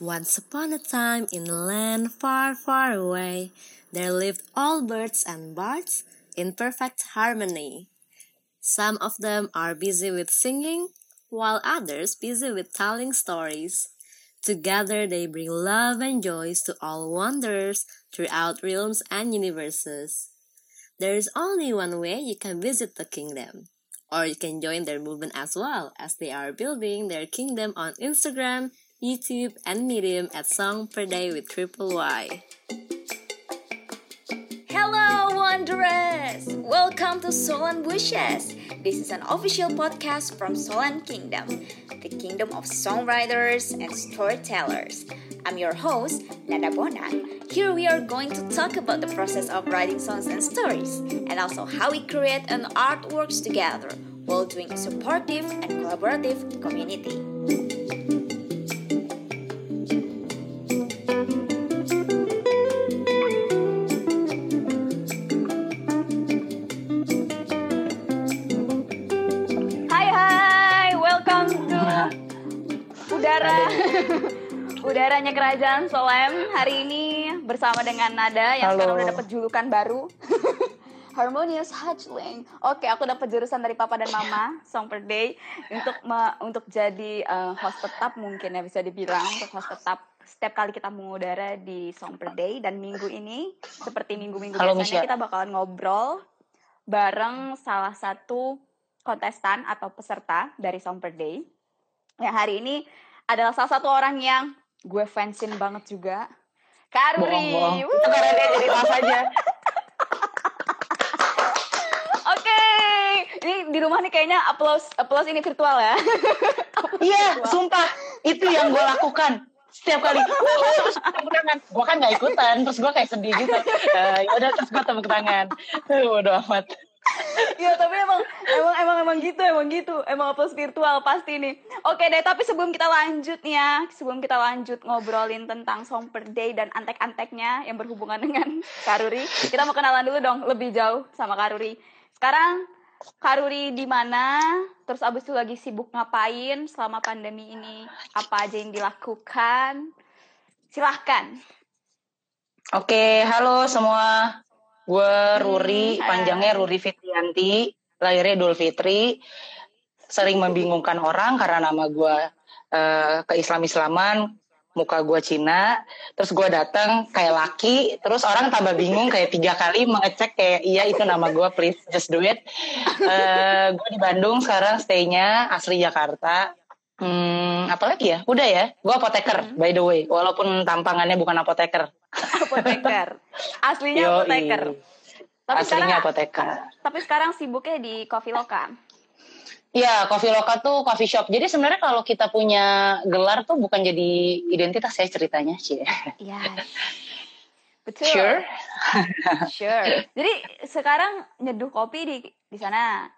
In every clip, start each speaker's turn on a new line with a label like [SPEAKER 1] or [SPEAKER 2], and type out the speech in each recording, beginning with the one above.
[SPEAKER 1] Once upon a time in a land far, far away, there lived all birds and bards in perfect harmony. Some of them are busy with singing, while others busy with telling stories. Together they bring love and joys to all wanderers throughout realms and universes. There is only one way you can visit the kingdom, or you can join their movement as well, as they are building their kingdom on Instagram, YouTube, and Medium at Song Per Day with Triple Y.
[SPEAKER 2] Hello, Wanderers! Welcome to Solan Bushes. This is an official podcast from Solan Kingdom, the kingdom of songwriters and storytellers. I'm your host, Nada Bonan. Here we are going to talk about the process of writing songs and stories, and also how we create an artworks together while doing a supportive and collaborative community. Udaranya Kerajaan Solem Hari ini bersama dengan Nada yang
[SPEAKER 3] Halo.
[SPEAKER 2] sekarang udah dapat julukan baru Harmonious Hatchling. Oke, aku dapat jurusan dari Papa dan Mama Song per Day untuk me- untuk jadi eh, host tetap mungkin ya bisa dibilang untuk host tetap setiap kali kita mengudara di Song per Day dan minggu ini seperti minggu-minggu
[SPEAKER 3] Halo,
[SPEAKER 2] biasanya
[SPEAKER 3] Misha.
[SPEAKER 2] kita bakalan ngobrol bareng salah satu kontestan atau peserta dari Song per Day. Yang hari ini adalah salah satu orang yang gue fansin banget juga. Wuh.
[SPEAKER 3] Itu karena dia jadi tas aja.
[SPEAKER 2] Oke, ini di rumah nih kayaknya applause applause ini virtual ya.
[SPEAKER 3] Iya, sumpah. Itu yang gue lakukan. Setiap kali. terus tepuk tangan. Gue kan gak ikutan. Terus gue kayak sedih gitu. Eh, yaudah, terus gue tepuk tangan. Udah amat.
[SPEAKER 2] Iya, tapi emang emang emang emang gitu, emang gitu. Emang applause virtual pasti nih. Oke deh, tapi sebelum kita lanjut nih ya, sebelum kita lanjut ngobrolin tentang song per day dan antek-anteknya yang berhubungan dengan Karuri, kita mau kenalan dulu dong lebih jauh sama Karuri. Sekarang Karuri di mana? Terus abis itu lagi sibuk ngapain selama pandemi ini? Apa aja yang dilakukan? Silahkan.
[SPEAKER 3] Oke, halo semua. Gue Ruri,
[SPEAKER 2] Hmm,
[SPEAKER 3] panjangnya Ruri Fitrianti. Lahirnya Idul Fitri. Sering membingungkan orang karena nama gue eh, keislam-islaman. Muka gue Cina, terus gue datang kayak laki, terus orang tambah bingung kayak tiga kali mengecek kayak iya itu nama gue, please just do it. Eh, gue di Bandung sekarang stay-nya asli Jakarta. Hmm, apalagi ya? Udah ya, gue apoteker by the way, walaupun tampangannya bukan apoteker.
[SPEAKER 2] Apoteker. Aslinya
[SPEAKER 3] Yoi.
[SPEAKER 2] apoteker. Tapi
[SPEAKER 3] Aslinya
[SPEAKER 2] sekarang,
[SPEAKER 3] apoteker.
[SPEAKER 2] tapi sekarang sibuknya di Coffee Loka.
[SPEAKER 3] Iya, Coffee Loka tuh coffee shop. Jadi sebenarnya kalau kita punya gelar tuh bukan jadi identitas ya ceritanya, sih.
[SPEAKER 2] Iya. Betul.
[SPEAKER 3] Sure?
[SPEAKER 2] Sure. Jadi sekarang nyeduh kopi di di sana.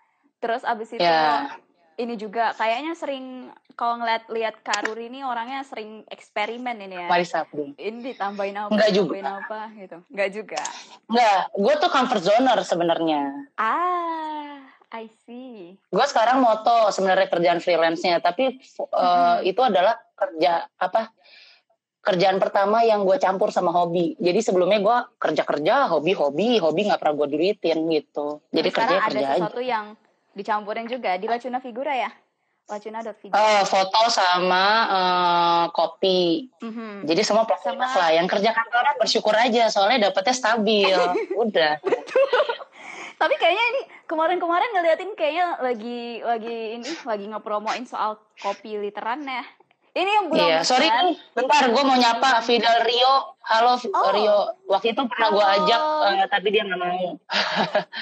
[SPEAKER 2] Terus abis itu
[SPEAKER 3] Ya.
[SPEAKER 2] Ini juga kayaknya sering kalau ngeliat lihat Karuri ini orangnya sering eksperimen ini ya.
[SPEAKER 3] Mari Sabdu.
[SPEAKER 2] Ini ditambahin apa?
[SPEAKER 3] Enggak juga.
[SPEAKER 2] apa gitu. Enggak juga.
[SPEAKER 3] Enggak, gue tuh comfort zoner sebenarnya.
[SPEAKER 2] Ah, I see.
[SPEAKER 3] Gue sekarang moto sebenarnya kerjaan freelance-nya, tapi uh, itu adalah kerja apa? Kerjaan pertama yang gue campur sama hobi. Jadi sebelumnya gue kerja-kerja, hobi-hobi, hobi nggak pernah gue duitin gitu. Jadi
[SPEAKER 2] Nah, sekarang
[SPEAKER 3] kerja
[SPEAKER 2] ada
[SPEAKER 3] kerja aja.
[SPEAKER 2] sesuatu yang dicampurin juga di Lacuna Figura ya. Lacuna.figura.
[SPEAKER 3] Eh, foto sama eh, kopi.
[SPEAKER 2] Mhm.
[SPEAKER 3] Jadi semua plus
[SPEAKER 2] Sama-
[SPEAKER 3] lah. Yang kerja kantoran bersyukur aja soalnya dapetnya stabil. Udah.
[SPEAKER 2] Tapi kayaknya ini kemarin-kemarin ngeliatin kayaknya lagi lagi ini lagi ngepromoin soal kopi literan ya. Ini yang belum
[SPEAKER 3] Iya, sorry
[SPEAKER 2] kan?
[SPEAKER 3] bentar gue mau nyapa Fidel Rio. Halo
[SPEAKER 2] Oh.
[SPEAKER 3] Rio. Waktu itu pernah gue ajak, eh, tapi dia nggak mau.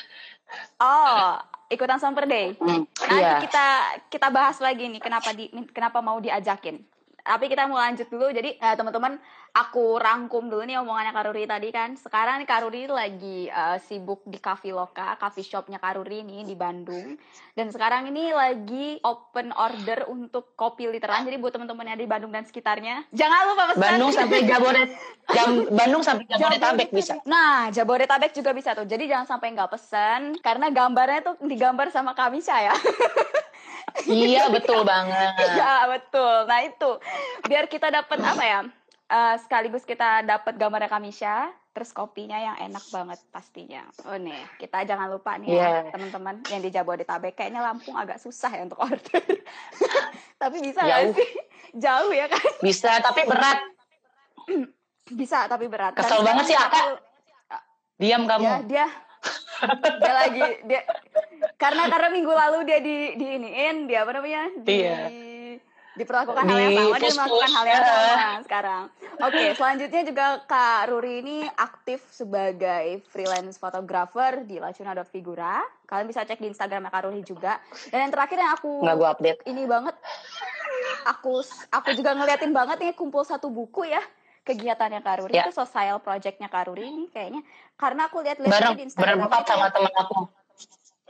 [SPEAKER 2] Oh, ikutan Summer Day.
[SPEAKER 3] Hmm,
[SPEAKER 2] Nanti
[SPEAKER 3] Iya.
[SPEAKER 2] kita kita bahas lagi nih kenapa di kenapa mau diajakin. Tapi kita mau lanjut dulu. Jadi eh, teman-teman, aku rangkum dulu nih omongannya Karuri tadi kan. Sekarang nih Karuri lagi eh, sibuk di Cafe Loka, coffee shopnya Karuri nih di Bandung. Dan sekarang ini lagi open order untuk kopi literan. Jadi buat teman-teman yang di Bandung dan sekitarnya, jangan lupa pesan.
[SPEAKER 3] Bandung sampai Jabodet, jam, Bandung sampai Jabodetabek bisa.
[SPEAKER 2] Nah, Jabodetabek juga bisa tuh. Jadi jangan sampai nggak pesen karena gambarnya tuh digambar sama Kamisha ya.
[SPEAKER 3] iya betul banget.
[SPEAKER 2] Iya betul. Nah itu biar kita dapat apa ya? Eh, sekaligus kita dapat gambarnya Kamisha, terus kopinya yang enak banget pastinya. Oh nih, kita jangan lupa nih ya
[SPEAKER 3] Iya.
[SPEAKER 2] teman-teman yang di Jabodetabek. Kayaknya Lampung agak susah ya untuk order. tapi bisa nggak
[SPEAKER 3] Jauh.
[SPEAKER 2] sih? Jauh ya kan?
[SPEAKER 3] Bisa tapi berat.
[SPEAKER 2] Bisa tapi berat. Dan
[SPEAKER 3] Kesel banget sih, Aka.
[SPEAKER 2] aku-
[SPEAKER 3] Diam kamu.
[SPEAKER 2] Ya, dia dia lagi dia karena karena minggu lalu dia di di iniin dia apa namanya di
[SPEAKER 3] Iya.
[SPEAKER 2] Diperlakukan hal yang
[SPEAKER 3] Di
[SPEAKER 2] sama dia melakukan hal yang sama sekarang. Oke selanjutnya juga kak Ruri ini aktif sebagai freelance photographer di lacuna.figura kalian bisa cek di instagramnya kak Ruri juga. Dan yang terakhir yang aku
[SPEAKER 3] Nggak gue update.
[SPEAKER 2] ini banget aku aku juga ngeliatin banget nih kumpul satu buku ya kegiatannya Kak Ruri.
[SPEAKER 3] Ya.
[SPEAKER 2] itu social projectnya Kak Ruri ini kayaknya. Karena aku lihat-lihat di Instagram
[SPEAKER 3] berempat sama temen aku.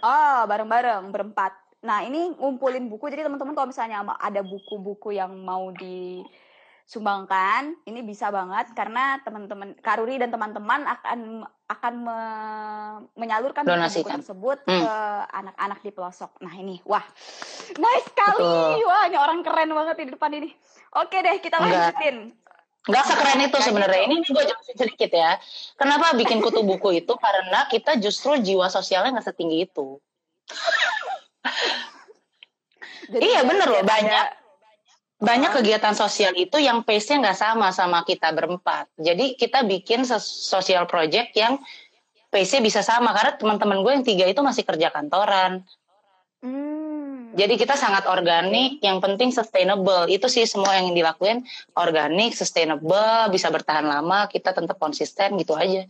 [SPEAKER 2] oh bareng-bareng berempat nah ini ngumpulin buku jadi teman-teman kalau misalnya ada buku-buku yang mau disumbangkan ini bisa banget karena teman-teman Kak Ruri dan teman-teman akan akan me- menyalurkan buku-buku
[SPEAKER 3] Donasikan.
[SPEAKER 2] tersebut
[SPEAKER 3] Hmm.
[SPEAKER 2] ke anak-anak di pelosok nah ini wah nice sekali
[SPEAKER 3] Betul.
[SPEAKER 2] wah ini orang keren banget di depan ini oke deh kita lanjutin
[SPEAKER 3] Nggak sekeren itu sebenarnya. Ini gue jelasin sedikit ya. Kenapa bikin kutu buku itu? Karena kita justru jiwa sosialnya nggak setinggi itu.
[SPEAKER 2] Jadi
[SPEAKER 3] Iya, bener loh, banyak. Banyak kegiatan sosial itu yang pace-nya nggak sama sama kita berempat. Jadi kita bikin social project yang pace-nya bisa sama. Karena teman-teman gue yang tiga itu masih kerja kantoran.
[SPEAKER 2] Hmm.
[SPEAKER 3] Jadi kita sangat organik, yang penting sustainable. Itu sih semua yang dilakuin organik, sustainable, bisa bertahan lama, kita tetap konsisten gitu aja.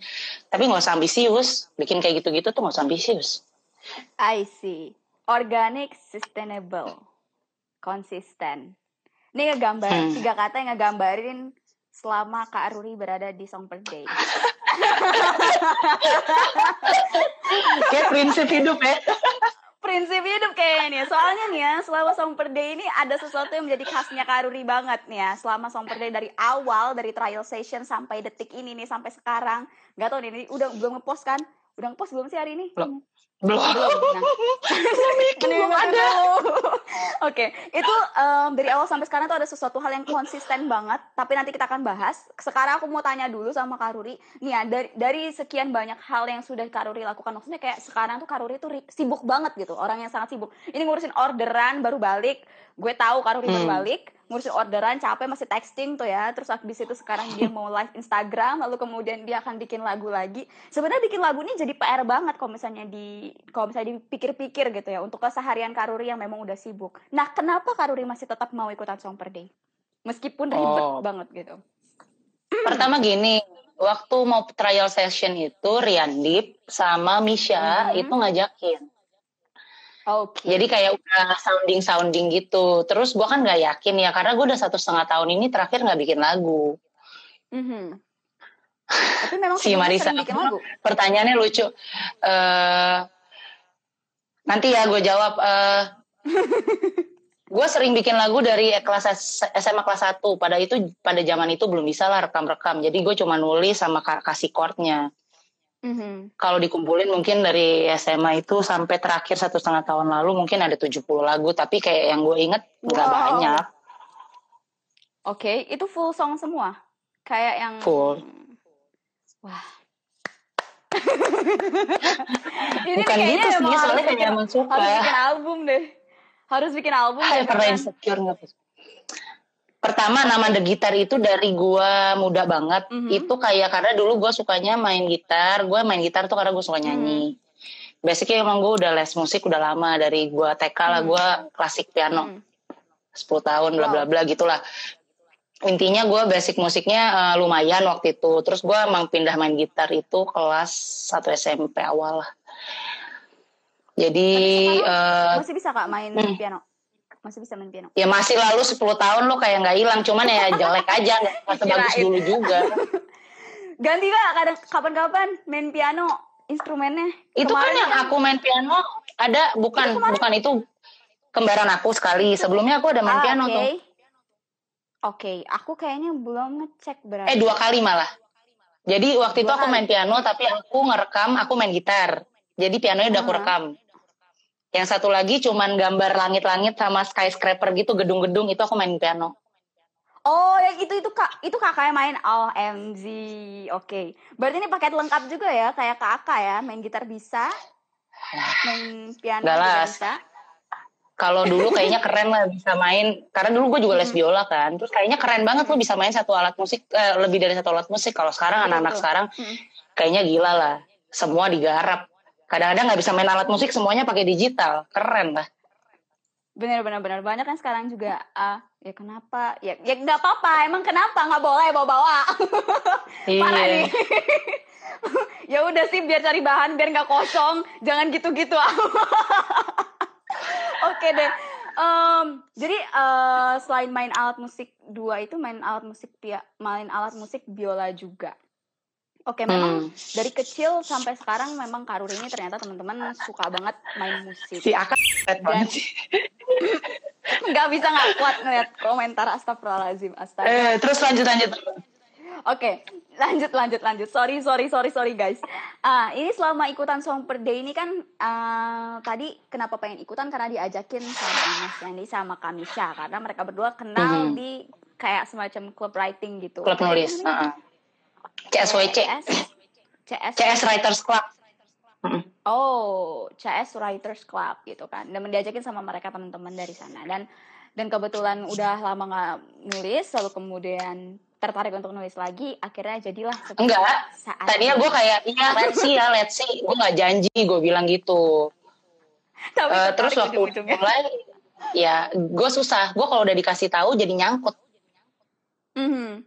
[SPEAKER 3] Tapi nggak usah ambisius, bikin kayak gitu-gitu tuh nggak usah ambisius.
[SPEAKER 2] I see. Organic, sustainable, konsisten. Ini ngegambar
[SPEAKER 3] Hmm.
[SPEAKER 2] tiga kata yang ngegambarin selama Kak Ruri berada di Song Per Day.
[SPEAKER 3] Kayak prinsip hidup ya.
[SPEAKER 2] Prinsip hidup kayaknya nih. Soalnya nih ya, selama Song Per Day ini ada sesuatu yang menjadi khasnya Kak Ruri banget nih ya. Selama Song Per Day dari awal, dari trial session sampai detik ini nih, sampai sekarang. Gak tau nih, ini udah belum ngepost kan? Udah ngepost belum sih hari ini?
[SPEAKER 3] Belum. Belum.
[SPEAKER 2] belum. Nah,
[SPEAKER 3] belum ada.
[SPEAKER 2] Oke, itu em, dari awal sampai sekarang tuh ada sesuatu hal yang konsisten banget. Tapi nanti kita akan bahas. Sekarang aku mau tanya dulu sama Kak Ruri. Nih ya, dari, dari sekian banyak hal yang sudah Kak Ruri lakukan, maksudnya kayak sekarang tuh Kak Ruri tuh sibuk banget gitu. Orang yang sangat sibuk. Ini ngurusin orderan baru balik. Gue tahu Kak Ruri baru
[SPEAKER 3] Hmm.
[SPEAKER 2] balik. Ngurusin orderan, capek masih texting tuh ya. Terus habis itu sekarang dia mau live Instagram, lalu kemudian dia akan bikin lagu lagi. Sebenarnya bikin lagu ini jadi PR banget kalau misalnya di kalau misalnya dipikir-pikir gitu ya untuk keseharian Karuri yang memang udah sibuk. Nah, kenapa Karuri masih tetap mau ikutan Song Per Day? Meskipun ribet
[SPEAKER 3] Oh.
[SPEAKER 2] banget gitu.
[SPEAKER 3] Pertama gini, waktu mau trial session itu Riandip sama Misha
[SPEAKER 2] Mhm.
[SPEAKER 3] itu ngajakin.
[SPEAKER 2] Oke.
[SPEAKER 3] Jadi kayak udah sounding sounding gitu. Terus gua kan nggak yakin ya karena gue udah satu setengah tahun ini terakhir nggak bikin lagu.
[SPEAKER 2] Mhm. Tapi memang
[SPEAKER 3] Si Marisa
[SPEAKER 2] bikin lagu.
[SPEAKER 3] Pertanyaannya lucu. Eh nanti ya gue jawab. Eh gue sering bikin lagu dari kelas SMA kelas 1. Pada itu pada zaman itu belum bisa lah rekam-rekam. Jadi gue cuma nulis sama ka- kasih chordnya.
[SPEAKER 2] Mhm.
[SPEAKER 3] Kalau dikumpulin mungkin dari SMA itu sampai terakhir satu setengah tahun lalu mungkin ada 70 lagu. Tapi kayak yang gue inget nggak
[SPEAKER 2] Wow.
[SPEAKER 3] banyak.
[SPEAKER 2] Oke, itu full song semua. Kayak yang
[SPEAKER 3] Full.
[SPEAKER 2] Wah. Ini
[SPEAKER 3] Bukan gitu
[SPEAKER 2] kayaknya
[SPEAKER 3] sih, soalnya kayak emang suka.
[SPEAKER 2] Harus bikin album deh. Harus bikin album
[SPEAKER 3] Hai,
[SPEAKER 2] deh.
[SPEAKER 3] pernah insecure nggak? Pertama nama The Gitar itu dari gua muda banget.
[SPEAKER 2] Mhm.
[SPEAKER 3] Itu kayak karena dulu gua sukanya main gitar. Gua main gitar tuh karena gue suka nyanyi. Basically emang gue udah les musik udah lama dari gua TK lah
[SPEAKER 2] Mhm.
[SPEAKER 3] gua klasik piano
[SPEAKER 2] Mhm.
[SPEAKER 3] 10 tahun bla bla bla gitulah. Intinya gua basic musiknya eh, lumayan waktu itu. Terus gua emang pindah main gitar itu kelas 1 SMP awal lah. Jadi
[SPEAKER 2] Tapi
[SPEAKER 3] eh,
[SPEAKER 2] Masih bisa Kak main
[SPEAKER 3] Hmm.
[SPEAKER 2] piano? Masih bisa main piano?
[SPEAKER 3] ya masih lalu 10 tahun lo kayak nggak hilang cuman ya jelek aja nggak sebagus dulu juga
[SPEAKER 2] Ganti Kak, kadang kapan-kapan main piano instrumennya.
[SPEAKER 3] itu kan yang aku main piano ada bukan bukan itu kembaran aku sekali sebelumnya aku ada main
[SPEAKER 2] Ah,
[SPEAKER 3] piano
[SPEAKER 2] oke.
[SPEAKER 3] tuh
[SPEAKER 2] Oke, aku kayaknya belum ngecek berarti.
[SPEAKER 3] eh dua kali malah jadi waktu itu
[SPEAKER 2] Dua
[SPEAKER 3] aku
[SPEAKER 2] kali.
[SPEAKER 3] main piano tapi aku ngerekam aku main gitar jadi pianonya udah aku
[SPEAKER 2] Aha.
[SPEAKER 3] rekam Yang satu lagi cuman gambar langit-langit sama skyscraper gitu, gedung-gedung itu aku main piano.
[SPEAKER 2] Oh, yang itu itu kak itu kakaknya main OMG. Oke. Berarti ini paket lengkap juga ya, kayak kakak ya, main gitar bisa, main piano juga bisa.
[SPEAKER 3] Kalau dulu kayaknya keren lah bisa main, karena dulu gue juga les biola kan. Terus kayaknya keren banget lo bisa main satu alat musik, eh, lebih dari satu alat musik. Kalau sekarang
[SPEAKER 2] Betul,
[SPEAKER 3] anak-anak sekarang
[SPEAKER 2] Mm.
[SPEAKER 3] kayaknya gila lah. Semua digarap. Kadang-kadang nggak bisa main alat musik, semuanya pakai digital. Keren lah.
[SPEAKER 2] Bener bener bener banyak kan sekarang juga ah ya kenapa ya ya nggak apa-apa emang kenapa nggak boleh bawa bawa Parah
[SPEAKER 3] Iya.
[SPEAKER 2] nih. ya udah sih biar cari bahan biar nggak kosong jangan gitu-gitu oke deh Em, jadi eh, selain main alat musik dua itu main alat musik pia main alat musik biola juga oke memang
[SPEAKER 3] Hmm.
[SPEAKER 2] dari kecil sampai sekarang memang Karur ini ternyata teman-teman suka banget main musik
[SPEAKER 3] Si Aka banget sih.
[SPEAKER 2] nggak bisa nggak kuat ngeliat komentar astagfirullahaladzim astaga
[SPEAKER 3] Eh, terus lanjut lanjut.
[SPEAKER 2] Oke, lanjut lanjut lanjut. Sorry sorry sorry sorry guys. Ah ini selama ikutan Song Per Day ini kan ah, tadi kenapa pengen ikutan karena diajakin sama Mas Yani sama Kamisha karena mereka berdua kenal
[SPEAKER 3] Mhm.
[SPEAKER 2] di kayak semacam club writing gitu.
[SPEAKER 3] Klub nulis.
[SPEAKER 2] Namanya?
[SPEAKER 3] uh-uh. CSWC.
[SPEAKER 2] CS. CS.
[SPEAKER 3] CS Writers Club. Mm.
[SPEAKER 2] Oh, CS Writers Club gitu kan. Dan diajakin sama mereka teman-teman dari sana dan dan kebetulan udah lama nggak nulis, lalu kemudian tertarik untuk nulis lagi, akhirnya jadilah
[SPEAKER 3] Enggak.
[SPEAKER 2] saat
[SPEAKER 3] Tadinya gue kayak, iya let's see ya, let's see. Gue gak janji, gue bilang gitu.
[SPEAKER 2] Tapi tertarik
[SPEAKER 3] terus waktu
[SPEAKER 2] ujung-ujungnya.
[SPEAKER 3] mulai, ya gue susah. Gue kalau udah dikasih tahu jadi nyangkut.
[SPEAKER 2] Mhm.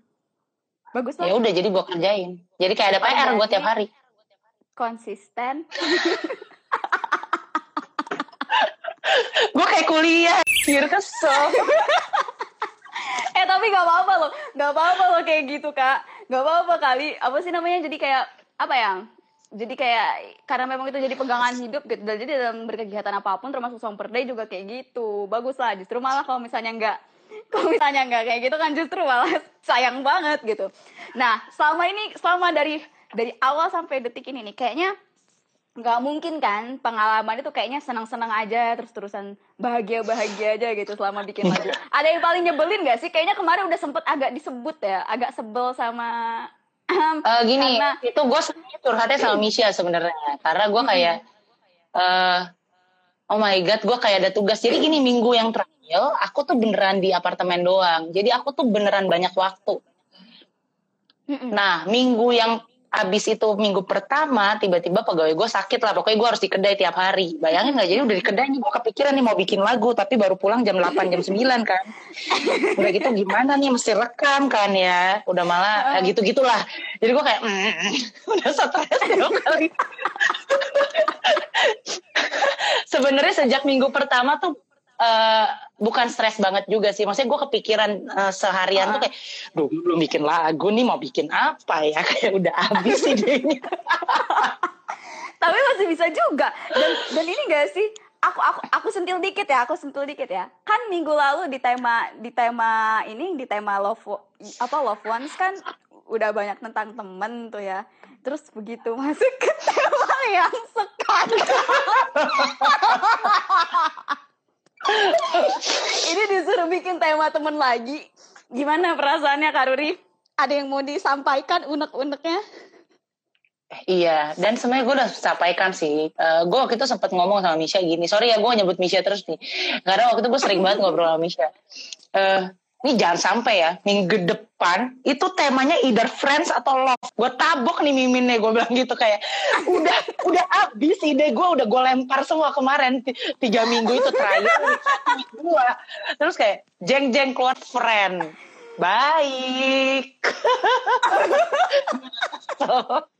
[SPEAKER 2] Bagus
[SPEAKER 3] Ya udah jadi gue kerjain. Jadi kayak ada PR gue
[SPEAKER 2] berarti-
[SPEAKER 3] tiap hari.
[SPEAKER 2] konsisten.
[SPEAKER 3] Gue kayak kuliah. Anjir kesel.
[SPEAKER 2] eh tapi gak apa-apa loh, gak apa-apa loh kayak gitu kak. Gak apa-apa kali. Apa sih namanya? Jadi kayak apa ya? Jadi kayak karena memang itu jadi pegangan hidup gitu. Dan jadi dalam berkegiatan apa pun termasuk song per day juga kayak gitu. Bagus lah. Justru malah kalau misalnya nggak kalau misalnya nggak kayak gitu kan justru malah sayang banget gitu. Nah selama ini selama dari dari awal sampai detik ini nih kayaknya nggak mungkin kan pengalaman itu kayaknya senang-senang aja terus terusan bahagia-bahagia aja gitu selama bikin lagu. Ada yang paling nyebelin gak sih? Kayaknya kemarin udah sempet agak disebut ya, agak sebel sama
[SPEAKER 3] Eh, gini,
[SPEAKER 2] Karena-
[SPEAKER 3] itu gue sebenarnya curhatnya sama Misha sebenarnya. Karena gue kayak, eh oh my god, gue kayak ada tugas. Jadi gini, minggu yang terakhir, aku tuh beneran di apartemen doang. Jadi aku tuh beneran banyak waktu.
[SPEAKER 2] Mm-mm.
[SPEAKER 3] Nah, minggu yang abis itu minggu pertama, tiba-tiba pegawai gue sakit lah. Pokoknya gue harus di kedai tiap hari. Bayangin nggak? Jadi udah di kedai nih, gue kepikiran nih mau bikin lagu, tapi baru pulang jam 8, jam 9 kan. Udah gitu gimana nih, mesti rekam kan ya. Udah malah, ya gitu-gitulah. Jadi gue kayak, mm, mm, udah stres dua kali. Sebenarnya sejak minggu pertama tuh, eh, bukan stres banget juga sih. Maksudnya gue kepikiran eh, seharian tuh kayak, duh belum bikin lagu nih, mau bikin apa ya? Kayak udah habis idenya.
[SPEAKER 2] Tapi masih bisa juga. Dan dan ini gak sih? Aku aku aku sentil dikit ya, aku sentil dikit ya. Kan minggu lalu di tema di tema ini di tema love apa love ones kan udah banyak tentang temen tuh ya. Terus begitu masuk ke tema yang sekarang. Ini disuruh bikin tema temen lagi. Gimana perasaannya Karuri? Ada yang mau disampaikan unek-uneknya?
[SPEAKER 3] Iya, dan sebenarnya gue udah sampaikan sih. Eh, gue waktu itu sempat ngomong sama Misha gini. Sorry ya gue nyebut Misha terus nih. Karena waktu itu gue sering banget ngobrol sama Misha. Eh, ini jangan sampai ya, minggu depan itu temanya either friends atau love. Gue tabok nih miminnya, gue bilang gitu kayak udah udah abis ide gue udah gue lempar semua kemarin Ti- tiga minggu itu terakhir dua. Terus kayak jeng jeng keluar friend. Baik.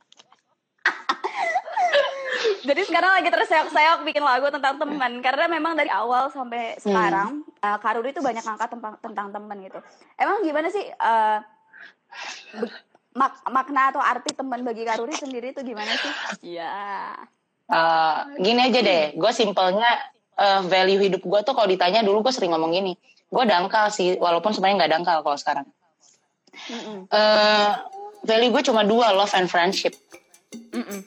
[SPEAKER 2] Jadi sekarang lagi terseok-seok bikin lagu tentang teman karena memang dari awal sampai sekarang uh, Karuri itu banyak ngangkat tentang tentang teman gitu. Emang gimana sih uh, mak- makna atau arti teman bagi Karuri sendiri itu gimana sih? Iya.
[SPEAKER 3] Eh, gini aja deh, gue simpelnya eh, value hidup gue tuh kalau ditanya dulu gue sering ngomong gini, gue dangkal sih, walaupun sebenarnya nggak dangkal kalau sekarang. Eh, value gue cuma dua, love and friendship.
[SPEAKER 2] Mm-mm.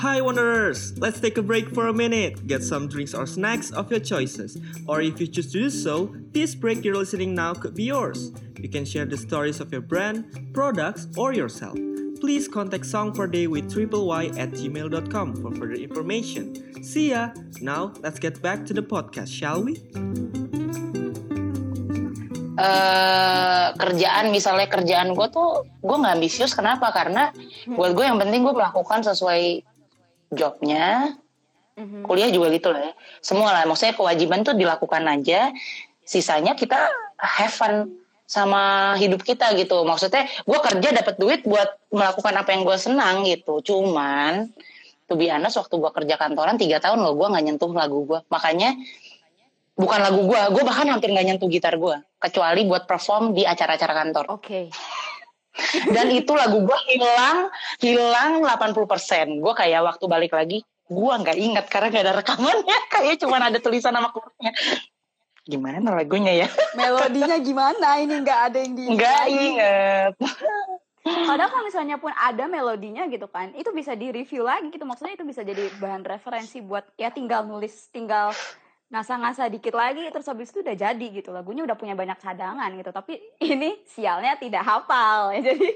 [SPEAKER 4] Hi Wanderers! Let's take a break for a minute. Get some drinks or snacks of your choices. Or if you choose to do so, this break you're listening now could be yours. You can share the stories of your brand, products, or yourself. Please contact Song for Day with triple Y at gmail.com for further information. See ya! Now, let's get back to the podcast, shall we?
[SPEAKER 3] eh kerjaan misalnya kerjaan gue tuh gue nggak ambisius kenapa karena buat gue yang penting gue melakukan sesuai jobnya
[SPEAKER 2] Mhm.
[SPEAKER 3] kuliah juga gitu lah ya. Semua lah maksudnya kewajiban tuh dilakukan aja sisanya kita have fun sama hidup kita gitu. Maksudnya gue kerja dapat duit buat melakukan apa yang gue senang gitu. Cuman be honest waktu gue kerja kantoran tiga tahun loh gue nggak nyentuh lagu gue makanya bukan lagu gue gue bahkan hampir nggak nyentuh gitar gue kecuali buat perform di acara-acara kantor.
[SPEAKER 2] Oke.
[SPEAKER 3] Dan itu lagu gue hilang hilang 80% gue kayak waktu balik lagi gue nggak ingat karena gak ada rekamannya kayak cuma ada tulisan nama chordnya gimana lagunya ya
[SPEAKER 2] Melodinya gimana? Ini nggak ada yang di.
[SPEAKER 3] nggak inget
[SPEAKER 2] Padahal kalau misalnya pun ada melodinya gitu kan, itu bisa di review lagi gitu. Maksudnya itu bisa jadi bahan referensi buat ya tinggal nulis, tinggal ngasah-ngasah dikit lagi, terus habis itu udah jadi gitu. Lagunya udah punya banyak cadangan gitu. Tapi ini sialnya tidak hafal, ya. jadi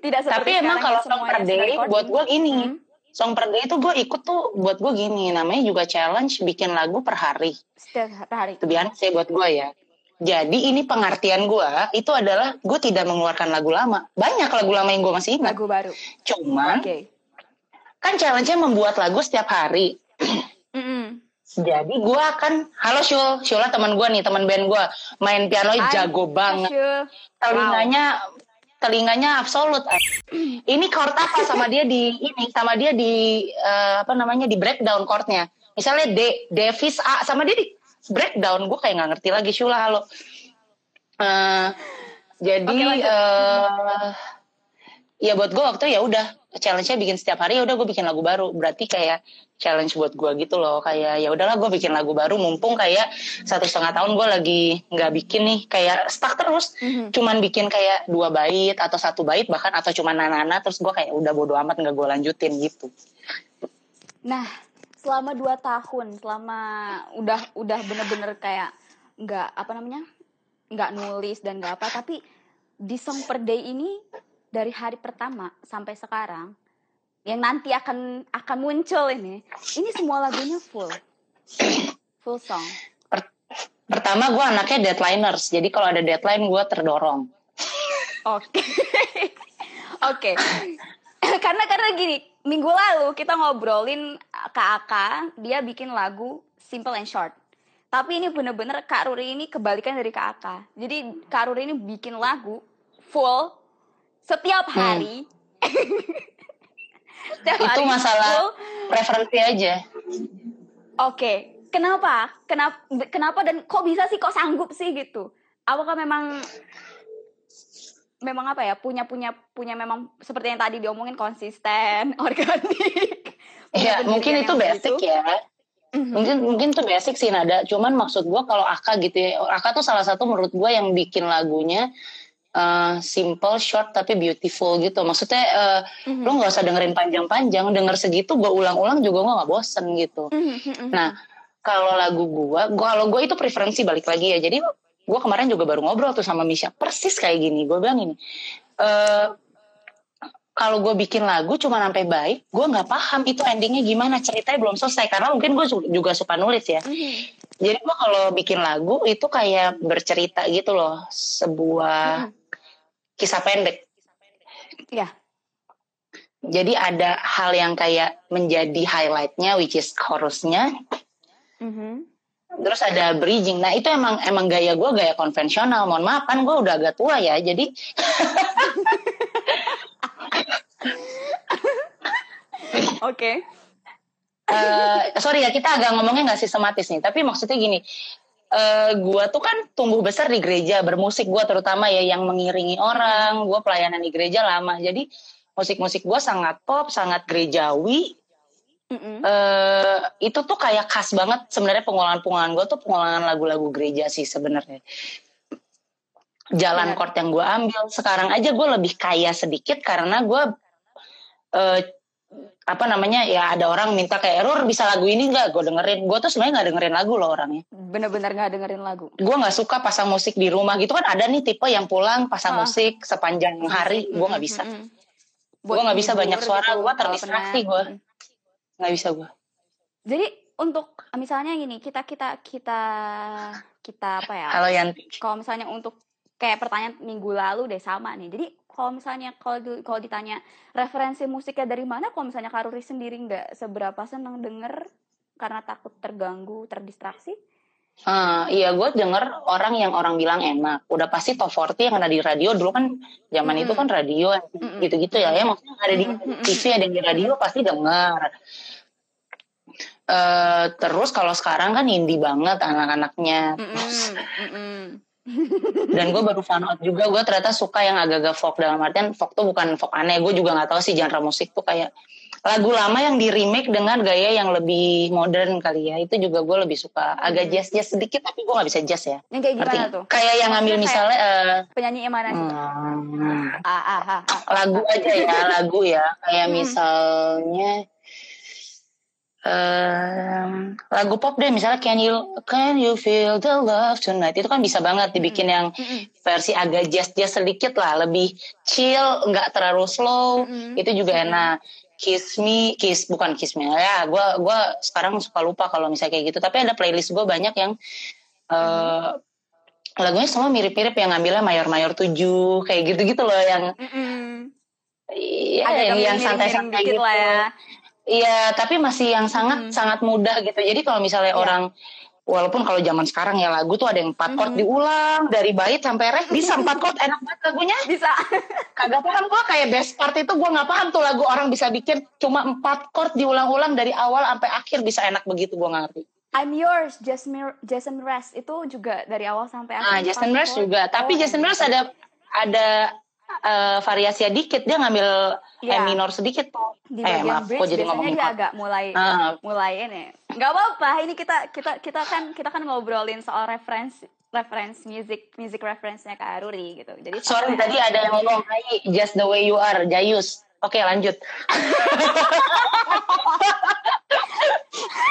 [SPEAKER 2] tidak seperti
[SPEAKER 3] tapi emang kalau song per day buat gue ini
[SPEAKER 2] Hmm.
[SPEAKER 3] song per day itu gue ikut tuh buat gue gini namanya juga challenge bikin lagu per hari
[SPEAKER 2] setiap hari.
[SPEAKER 3] itu biasa sih buat gue ya jadi ini pengertian gue itu adalah gue tidak mengeluarkan lagu lama banyak lagu lama yang gue masih ingat
[SPEAKER 2] Lagu baru.
[SPEAKER 3] cuman
[SPEAKER 2] Oke.
[SPEAKER 3] kan challenge-nya membuat lagu setiap hari. Jadi gue akan, halo Syul, Syula teman gue nih, teman band gue, main piano
[SPEAKER 2] Hai,
[SPEAKER 3] jago banget,
[SPEAKER 2] Asyul.
[SPEAKER 3] telinganya, telinganya absolut. Ini chord apa sama dia di ini, sama dia di eh, apa namanya di breakdown chordnya. Misalnya D, Davis A, sama dia di breakdown. Gue kayak nggak ngerti lagi Syula, halo. Eh, jadi
[SPEAKER 2] Oke, lanjut.
[SPEAKER 3] Ya buat gue waktu ya udah challenge-nya bikin setiap hari ya udah gue bikin lagu baru. Berarti kayak challenge buat gue gitu loh kayak ya udahlah gue bikin lagu baru mumpung kayak satu setengah tahun gue lagi nggak bikin nih kayak stuck terus.
[SPEAKER 2] Mhm.
[SPEAKER 3] cuman bikin kayak dua bait atau satu bait bahkan atau cuma nana terus gue kayak udah bodo amat nggak gue lanjutin gitu.
[SPEAKER 2] Nah, selama dua tahun, selama udah udah bener-bener kayak nggak apa namanya, nggak nulis dan nggak apa, tapi di song per day ini dari hari pertama sampai sekarang yang nanti akan akan muncul ini, ini semua lagunya full, full song.
[SPEAKER 3] pertama gue anaknya deadliners jadi kalau ada deadline gue terdorong
[SPEAKER 2] Oke, oke. karena karena gini, minggu lalu kita ngobrolin Kak Aka, dia bikin lagu simple and short. Tapi ini bener-bener Kak Ruri ini kebalikan dari Kak Aka. Jadi Kak Ruri ini bikin lagu full setiap hari. Setiap
[SPEAKER 3] Hmm. itu
[SPEAKER 2] hari
[SPEAKER 3] masalah
[SPEAKER 2] full.
[SPEAKER 3] preferensi aja
[SPEAKER 2] Oke, kenapa? Kenapa? Kenapa dan kok bisa sih? Kok sanggup sih gitu? Apakah memang memang apa ya? Punya punya punya memang seperti yang tadi diomongin konsisten, organik.
[SPEAKER 3] Iya,
[SPEAKER 2] Punya
[SPEAKER 3] mungkin itu basic
[SPEAKER 2] begitu.
[SPEAKER 3] ya.
[SPEAKER 2] Mhm.
[SPEAKER 3] Mungkin mungkin itu basic sih nada. Cuman maksud gua kalau Aka gitu ya, Aka tuh salah satu menurut gua yang bikin lagunya eh, simple, short tapi beautiful gitu. Maksudnya eh,
[SPEAKER 2] Mhm.
[SPEAKER 3] lu nggak usah dengerin panjang-panjang, denger segitu gua ulang-ulang juga gua nggak bosen gitu.
[SPEAKER 2] Mhm, mhm,
[SPEAKER 3] Nah, kalau lagu gua kalau gua itu preferensi balik lagi ya. Jadi gua kemarin juga baru ngobrol tuh sama Misha persis kayak gini. Gua bilang ini. eh kalau gue bikin lagu cuma sampai baik, gue nggak paham itu endingnya gimana, ceritanya belum selesai karena mungkin gue juga suka nulis ya.
[SPEAKER 2] mhm.
[SPEAKER 3] Jadi gue kalau bikin lagu itu kayak bercerita gitu loh, sebuah kisah pendek.
[SPEAKER 2] Iya.
[SPEAKER 3] Jadi ada hal yang kayak menjadi highlightnya, which is chorusnya,
[SPEAKER 2] Mhm.
[SPEAKER 3] terus ada bridging. Nah itu emang emang gaya gue gaya konvensional. Mohon maaf kan gue udah agak tua ya, jadi
[SPEAKER 2] Oke.
[SPEAKER 3] Eh sorry ya kita agak ngomongnya nggak sistematis nih. Tapi maksudnya gini, eh gua tuh kan tumbuh besar di gereja bermusik gua terutama ya yang mengiringi orang. Gua pelayanan di gereja lama, jadi musik-musik gua sangat pop, sangat gerejawi.
[SPEAKER 2] Mhm.
[SPEAKER 3] eh itu tuh kayak khas banget sebenarnya pengolahan-pengolahan gue tuh pengolahan lagu-lagu gereja sih sebenarnya. Jalan
[SPEAKER 2] Benar.
[SPEAKER 3] chord yang gue ambil sekarang aja gue lebih kaya sedikit karena gue eh, apa namanya ya ada orang minta kayak Rur bisa lagu ini nggak gue dengerin gue tuh sebenarnya nggak dengerin lagu loh orangnya
[SPEAKER 2] Bener-bener gak dengerin lagu.
[SPEAKER 3] gue nggak suka pasang musik di rumah gitu kan ada nih tipe yang pulang pasang
[SPEAKER 2] Ah.
[SPEAKER 3] musik sepanjang hari gue nggak bisa. Gua nggak bisa banyak suara, gua
[SPEAKER 2] kalau
[SPEAKER 3] terdistraksi.
[SPEAKER 2] Mm.
[SPEAKER 3] nggak bisa gue
[SPEAKER 2] Jadi untuk misalnya gini, kita kita kita kita apa ya?
[SPEAKER 3] kalau Yanti
[SPEAKER 2] Kalau misalnya untuk kayak pertanyaan minggu lalu deh sama nih. Jadi kalau misalnya kalau di- kalau ditanya referensi musiknya dari mana, kalau misalnya Karuri sendiri nggak seberapa seneng denger karena takut terganggu, terdistraksi.
[SPEAKER 3] Ah, iya gue denger orang yang orang bilang enak udah pasti top 40 yang ada di radio dulu kan zaman
[SPEAKER 2] Mm-mm.
[SPEAKER 3] itu kan radio
[SPEAKER 2] Mm-mm.
[SPEAKER 3] gitu-gitu ya ya maksudnya ada di. TV ada di radio pasti denger Eh terus kalau sekarang kan indie banget anak-anaknya
[SPEAKER 2] Mm-mm, mm-mm.
[SPEAKER 3] Dan gue baru found out juga gue ternyata suka yang agak-agak folk dalam artian folk tuh bukan folk aneh gue juga nggak tahu sih genre musik tuh kayak lagu lama yang di remake dengan gaya yang lebih modern kali ya itu juga gue lebih suka agak jazz jazz sedikit tapi gue nggak bisa jazz ya
[SPEAKER 2] Yang kayak gimana
[SPEAKER 3] nggak?
[SPEAKER 2] tuh?
[SPEAKER 3] kayak yang ngambil misalnya eh,
[SPEAKER 2] Penyanyi yang mana sih?
[SPEAKER 3] hmm,
[SPEAKER 2] Ah, ah, ah, ah.
[SPEAKER 3] lagu aja ya lagu ya kayak
[SPEAKER 2] Hmm.
[SPEAKER 3] misalnya em, lagu pop deh misalnya Can You Can You Feel the Love Tonight itu kan bisa banget dibikin yang
[SPEAKER 2] Mm-mm.
[SPEAKER 3] versi agak jazz jazz sedikit lah lebih chill nggak terlalu slow
[SPEAKER 2] Mm-mm.
[SPEAKER 3] itu juga enak Kiss Me Kiss bukan Kiss Me ya gue gua sekarang suka lupa kalau misalnya kayak gitu tapi ada playlist gue banyak yang eh lagunya semua mirip-mirip yang ngambilnya mayor-mayor tujuh kayak gitu-gitu loh yang
[SPEAKER 2] Mm-mm.
[SPEAKER 3] Iya,
[SPEAKER 2] Ada
[SPEAKER 3] yang, santai-santai gitu.
[SPEAKER 2] lah ya.
[SPEAKER 3] Iya, tapi masih yang sangat
[SPEAKER 2] Hmm.
[SPEAKER 3] sangat mudah gitu. Jadi kalau misalnya
[SPEAKER 2] Iya.
[SPEAKER 3] orang walaupun kalau zaman sekarang ya lagu tuh ada yang empat chord
[SPEAKER 2] Mhm.
[SPEAKER 3] diulang dari bait sampai ref bisa empat chord enak banget lagunya.
[SPEAKER 2] Bisa.
[SPEAKER 3] Kagak paham gua kayak best part itu gua nggak paham tuh lagu orang bisa bikin cuma empat chord diulang-ulang dari awal sampai akhir bisa enak begitu gua nggak ngerti.
[SPEAKER 2] I'm yours, Jason Jason Mraz itu juga dari awal sampai akhir.
[SPEAKER 3] Nah, Jason Mraz
[SPEAKER 2] Passport.
[SPEAKER 3] juga, tapi
[SPEAKER 2] Oh,
[SPEAKER 3] Jason Mraz ada ada eh, variasi dikit dia ngambil
[SPEAKER 2] Iya.
[SPEAKER 3] E minor sedikit tuh.
[SPEAKER 2] di
[SPEAKER 3] eh, maaf,
[SPEAKER 2] bridge
[SPEAKER 3] kok jadi ngomongin
[SPEAKER 2] dia agak mulai
[SPEAKER 3] Ah,
[SPEAKER 2] mulai ini. Nggak apa-apa, ini kita kita kita kan kita kan ngobrolin soal referensi reference music music reference-nya Kak Aruri gitu. Jadi
[SPEAKER 3] Sorry tadi ada yang ngomong Hai, just the way you are Jayus. Oke lanjut.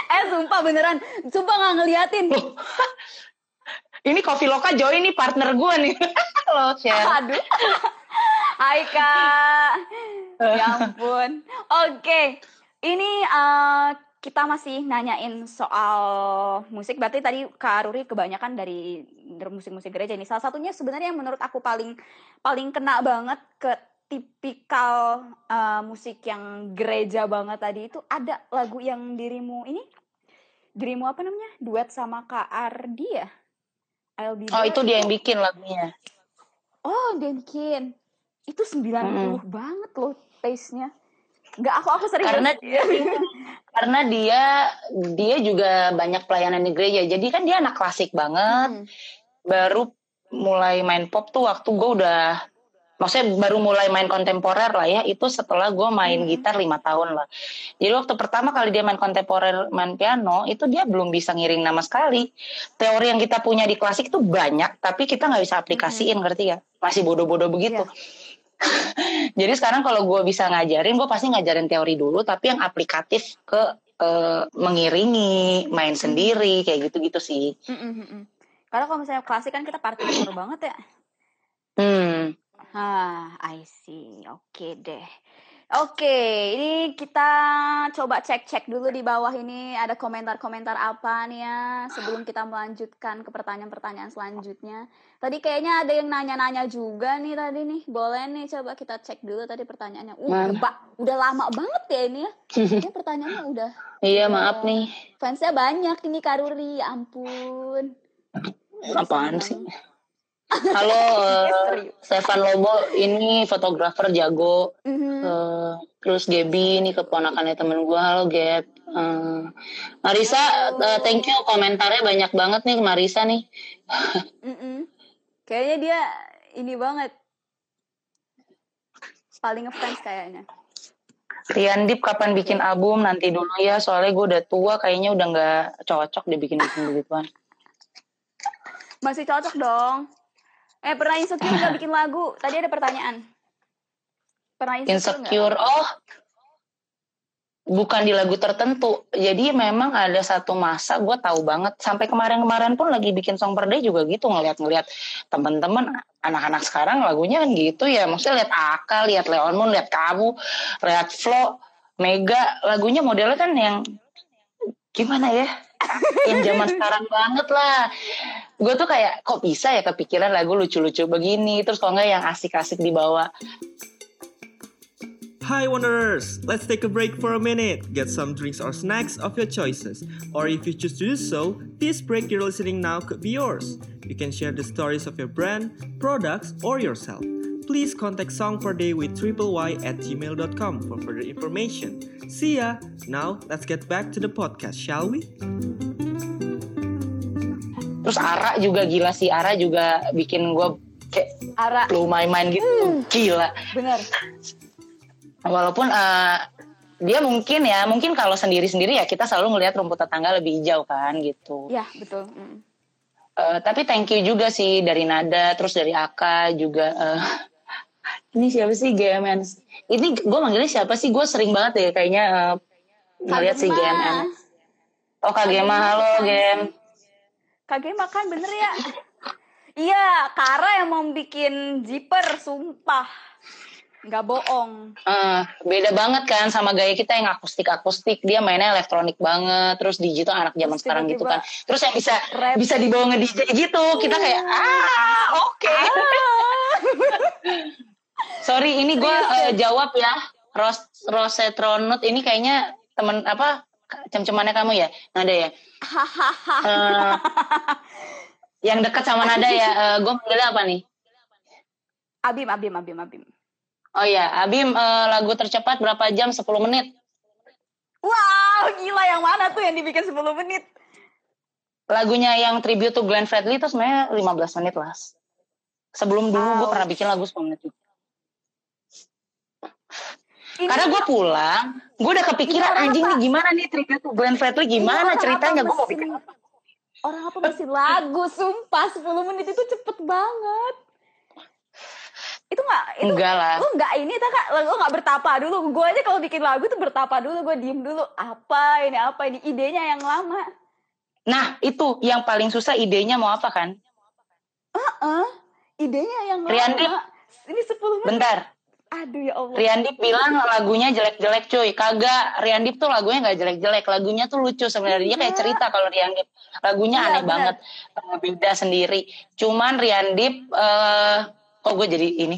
[SPEAKER 2] eh sumpah beneran, sumpah nggak ngeliatin.
[SPEAKER 3] Ini Kopi Loka Joy ini partner gue nih. Halo share.
[SPEAKER 2] Aduh. Hai Kak. Ya ampun. Oke. Ini eh, kita masih nanyain soal musik. Berarti tadi Kak Aruri kebanyakan dari musik-musik gereja ini. Salah satunya sebenarnya yang menurut aku paling paling kena banget ke tipikal eh, musik yang gereja banget tadi itu ada lagu yang dirimu ini dirimu apa namanya duet sama Kak Ardi ya I'll be
[SPEAKER 3] Oh itu dia yang bikin lagunya.
[SPEAKER 2] Oh, dia bikin. Itu 90
[SPEAKER 3] Mm-mm.
[SPEAKER 2] banget loh taste-nya. Enggak, aku aku serius.
[SPEAKER 3] Karena dia karena dia dia juga banyak pelayanan di gereja. Jadi kan dia anak klasik banget.
[SPEAKER 2] Hmm.
[SPEAKER 3] Baru mulai main pop tuh waktu gue udah maksudnya baru mulai main kontemporer lah ya itu setelah gue main
[SPEAKER 2] Mhm.
[SPEAKER 3] gitar lima tahun lah jadi waktu pertama kali dia main kontemporer main piano itu dia belum bisa ngiring nama sekali teori yang kita punya di klasik itu banyak tapi kita nggak bisa aplikasiin ngerti ya masih bodoh-bodoh begitu jadi sekarang kalau gue bisa ngajarin gue pasti ngajarin teori dulu tapi yang aplikatif ke eh, mengiringi main sendiri kayak gitu-gitu sih
[SPEAKER 2] Mm, mm, mm, mm. Karena kalau misalnya klasik kan kita partitur banget ya.
[SPEAKER 3] hmm
[SPEAKER 2] Ah, I see. Oke deh. Oke, ini kita coba cek-cek dulu di bawah ini ada komentar-komentar apa nih ya sebelum kita melanjutkan ke pertanyaan-pertanyaan selanjutnya. Tadi kayaknya ada yang nanya-nanya juga nih tadi nih. Boleh nih coba kita cek dulu tadi pertanyaannya. Uh, udah lama banget ya ini ya. Ini pertanyaannya udah
[SPEAKER 3] iya maaf nih
[SPEAKER 2] fansnya banyak ini Karuri, ya ampun.
[SPEAKER 3] apaan sih halo
[SPEAKER 2] Serius.
[SPEAKER 3] Stefan Lobo ini fotografer jago
[SPEAKER 2] Mhm.
[SPEAKER 3] Eh, terus Gaby ini keponakannya temen gue halo Gab Eh, Marisa eh, thank you komentarnya banyak banget nih Marisa nih
[SPEAKER 2] Mm-mm. Kayaknya dia ini banget. Paling ngefans kayaknya.
[SPEAKER 3] Rian Dip kapan bikin album nanti dulu ya soalnya gue udah tua kayaknya udah nggak cocok deh bikin bikin begituan
[SPEAKER 2] Masih cocok dong. Eh pernah insecure nggak bikin lagu? Tadi ada pertanyaan. Pernah insecure,
[SPEAKER 3] insecure oh bukan di lagu tertentu. Jadi memang ada satu masa gue tahu banget sampai kemarin-kemarin pun lagi bikin song per day juga gitu ngeliat-ngeliat teman-teman anak-anak sekarang lagunya kan gitu ya. Maksudnya lihat Aka, lihat Leon Moon, lihat kamu, lihat Flo, Mega, lagunya modelnya kan yang gimana ya? yang zaman sekarang banget lah. Gue tuh kayak kok bisa ya kepikiran lagu lucu-lucu begini, terus kalau nggak yang asik-asik dibawa.
[SPEAKER 4] Hi Wanderers! Let's take a break for a minute. Get some drinks or snacks of your choices. Or if you choose to do so, this break you're listening now could be yours. You can share the stories of your brand, products, or yourself. Please contact Song per Day with triple Y at gmail.com for further information. See ya! Now, let's get back to the podcast, shall we?
[SPEAKER 3] Terus Ara juga gila sih, Ara juga bikin gue kayak
[SPEAKER 2] Ara,
[SPEAKER 3] my mind gitu. Gila.
[SPEAKER 2] bener.
[SPEAKER 3] Walaupun eh, dia mungkin ya, mungkin kalau sendiri-sendiri ya kita selalu ngelihat rumput tetangga lebih hijau kan gitu.
[SPEAKER 2] Ya, betul. Mm.
[SPEAKER 3] Eh, tapi thank you juga sih dari Nada, terus dari Aka juga. eh, ini siapa sih GMN? Ini gue manggilnya siapa sih? Gue sering banget ya kayaknya eh, ngeliat si. GMN. Oh Kak Gema, halo Gem.
[SPEAKER 2] Kagak makan bener ya? Iya, Kara yang mau bikin zipper, sumpah. Nggak bohong.
[SPEAKER 3] Eh, beda banget kan sama gaya kita yang akustik-akustik. Dia mainnya elektronik banget. Terus digital anak zaman
[SPEAKER 2] Terus
[SPEAKER 3] sekarang gitu kan. Terus yang bisa
[SPEAKER 2] rap.
[SPEAKER 3] bisa dibawa nge DJ gitu. Kita kayak ah oke. Sorry ini gue jawab ya. Ros Rosetronut ini kayaknya temen apa cem-cemannya kamu ya Nada ya. Eh, yang dekat sama Nada ya. gue manggilnya apa nih?
[SPEAKER 2] Abim, Abim, Abim, Abim.
[SPEAKER 3] Oh iya, Abim eh, lagu tercepat berapa jam? 10 menit.
[SPEAKER 2] Wow, gila yang mana tuh yang dibikin 10 menit?
[SPEAKER 3] lagunya yang tribute to Glenn Fredly itu sebenarnya 15 menit lah. Sebelum dulu gue
[SPEAKER 2] Wow.
[SPEAKER 3] pernah bikin lagu 10 menit.
[SPEAKER 2] Ini
[SPEAKER 3] Karena gue pulang, gue udah kepikiran
[SPEAKER 2] Ini
[SPEAKER 3] anjing
[SPEAKER 2] apa?
[SPEAKER 3] nih gimana nih tribute to Glenn Fredly gimana
[SPEAKER 2] orang
[SPEAKER 3] ceritanya? gue mau bikin
[SPEAKER 2] Orang apa mesin lagu, sumpah 10 menit itu cepet banget. Itu gak, itu
[SPEAKER 3] enggak lah.
[SPEAKER 2] lu nggak ini tak kak? Lu nggak bertapa dulu. Gue aja kalau bikin lagu tuh bertapa dulu gue diem dulu. Apa ini apa ini? Idenya yang lama.
[SPEAKER 3] Nah itu yang paling susah idenya mau apa kan?
[SPEAKER 2] Heeh, idenya yang lama.
[SPEAKER 3] Riandi.
[SPEAKER 2] ini 10 menit.
[SPEAKER 3] Bentar,
[SPEAKER 2] aduh ya allah
[SPEAKER 3] Riandip bilang lagunya jelek-jelek cuy. Kagak, Riandip tuh lagunya nggak jelek-jelek. Lagunya tuh lucu sebenarnya. Dia kayak
[SPEAKER 2] Iya.
[SPEAKER 3] cerita kalau Riandip. Lagunya
[SPEAKER 2] Iya,
[SPEAKER 3] aneh
[SPEAKER 2] benar.
[SPEAKER 3] banget. Eh, Beda sendiri. Cuman Riandip, eh kok gue jadi ini?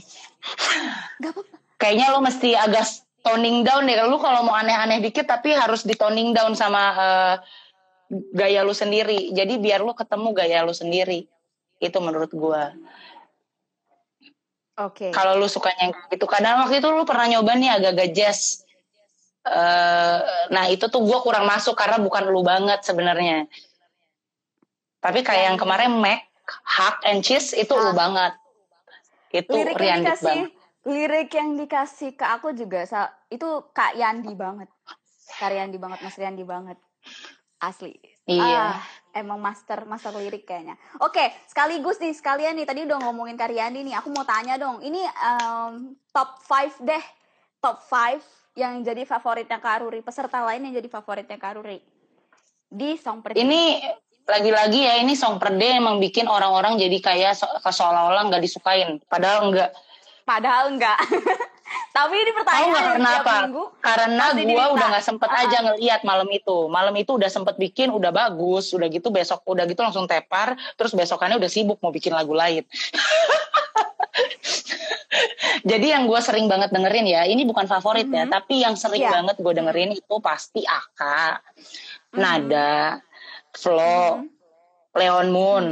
[SPEAKER 2] nggak apa-apa
[SPEAKER 3] Kayaknya lo mesti agak toning down deh. Lu kalau mau aneh-aneh dikit tapi harus di toning down sama eh, gaya lu sendiri. Jadi biar lu ketemu gaya lu sendiri. Itu menurut gua.
[SPEAKER 2] Oke.
[SPEAKER 3] Kalau lu sukanya yang gitu. Kadang waktu itu lu pernah nyoba nih agak-agak jazz. Eh, nah itu tuh gue kurang masuk karena bukan lu banget sebenarnya. Tapi kayak yang kemarin Mac Hack and Cheese itu lu
[SPEAKER 2] Ah.
[SPEAKER 3] banget. Itu
[SPEAKER 2] lirik yang
[SPEAKER 3] Riandip
[SPEAKER 2] dikasih
[SPEAKER 3] banget.
[SPEAKER 2] lirik yang dikasih ke aku juga itu kak Yandi banget. Kak Yandi banget mas Yandi banget. Asli.
[SPEAKER 3] Iya.
[SPEAKER 2] Ah, emang master master lirik kayaknya. Oke sekaligus nih sekalian nih tadi udah ngomongin kak Yandi nih aku mau tanya dong. Ini em, top 5 deh top 5 yang jadi favoritnya Kak Ruri peserta lain yang jadi favoritnya Kak Ruri. Di song per
[SPEAKER 3] ini lagi-lagi ya ini song per day emang bikin orang-orang jadi kayak so- seolah-olah nggak disukain. Padahal enggak
[SPEAKER 2] padahal enggak tapi ini
[SPEAKER 3] Tahu
[SPEAKER 2] pertanyaan
[SPEAKER 3] nggak
[SPEAKER 2] yang
[SPEAKER 3] karena
[SPEAKER 2] tiap
[SPEAKER 3] apa?
[SPEAKER 2] minggu
[SPEAKER 3] Karena
[SPEAKER 2] diminta.
[SPEAKER 3] udah nggak sempet
[SPEAKER 2] Ah.
[SPEAKER 3] aja ngeliat malam itu. Malam itu udah sempet bikin, udah bagus, udah gitu besok udah gitu langsung tepar, terus besokannya udah sibuk mau bikin lagu lain. Jadi yang gue sering banget dengerin ya, ini bukan favorit ya,
[SPEAKER 2] Mhm.
[SPEAKER 3] tapi yang sering
[SPEAKER 2] Iya.
[SPEAKER 3] banget gue dengerin itu pasti Aka,
[SPEAKER 2] Mhm.
[SPEAKER 3] Nada, Flo,
[SPEAKER 2] Mhm.
[SPEAKER 3] Leon Moon,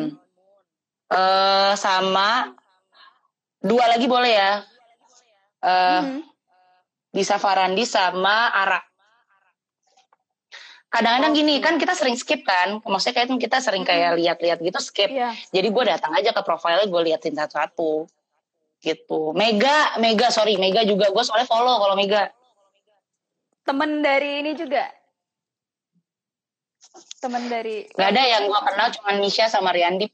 [SPEAKER 3] eh sama dua lagi boleh ya, eh
[SPEAKER 2] Mhm.
[SPEAKER 3] Disa Farandi sama Ara. Kadang-kadang gini kan kita sering skip kan, maksudnya kayak kita sering kayak lihat-lihat gitu skip.
[SPEAKER 2] Iya.
[SPEAKER 3] Jadi gue datang aja ke profilnya gue liatin satu-satu gitu. Mega, Mega sorry, Mega juga gue soalnya follow kalau Mega.
[SPEAKER 2] Temen dari ini juga. Temen dari
[SPEAKER 3] Gak ada yang gue kenal cuma Nisha sama Riandip.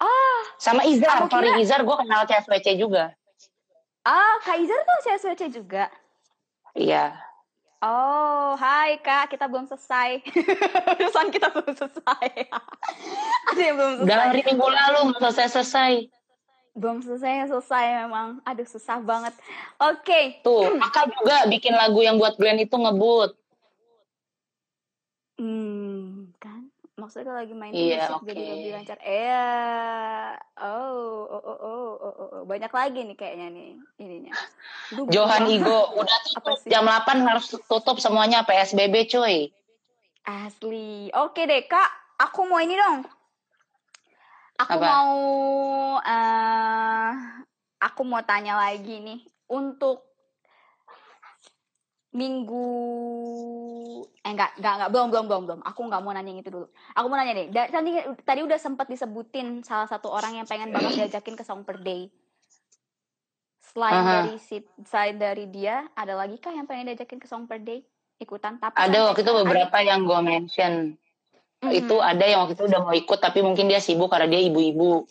[SPEAKER 2] Ah,
[SPEAKER 3] Sama Izar, sorry Izar gue kenal CFWC juga.
[SPEAKER 2] Ah, Kaiser tuh CSWC juga.
[SPEAKER 3] Iya.
[SPEAKER 2] Oh, hai Kak, kita belum selesai. Urusan kita belum selesai. Ada yang belum selesai.
[SPEAKER 3] hari minggu lalu nggak selesai-selesai.
[SPEAKER 2] Belum selesai, selesai memang. Aduh, susah banget. Oke.
[SPEAKER 3] Tuh, kakak juga bikin lagu yang buat Glenn itu ngebut.
[SPEAKER 2] Hmm, kan? Maksudnya kalau lagi main
[SPEAKER 3] Iya,
[SPEAKER 2] musik jadi
[SPEAKER 3] oke.
[SPEAKER 2] lebih lancar. Eh, oh, oh, oh, oh, oh, oh, oh. Banyak lagi nih kayaknya nih ininya. Lu
[SPEAKER 3] Johan Igo udah
[SPEAKER 2] Apa
[SPEAKER 3] tutup
[SPEAKER 2] sih?
[SPEAKER 3] jam 8 harus tutup semuanya PSBB cuy.
[SPEAKER 2] Asli. Oke deh, Kak. Aku mau ini dong. Aku
[SPEAKER 3] Apa?
[SPEAKER 2] mau eh aku mau tanya lagi nih untuk minggu eh enggak enggak enggak belum belum belum belum aku nggak mau nanya yang itu dulu aku mau nanya deh da- tadi tadi udah sempat disebutin salah satu orang yang pengen banget diajakin ke song per day selain
[SPEAKER 3] Aha.
[SPEAKER 2] dari si selain dari dia ada lagi kah yang pengen diajakin ke song per day ikutan tapi
[SPEAKER 3] Ada waktu itu beberapa yang gue mention.
[SPEAKER 2] Mhm.
[SPEAKER 3] Itu ada yang waktu itu udah mau ikut tapi mungkin dia sibuk karena dia ibu-ibu.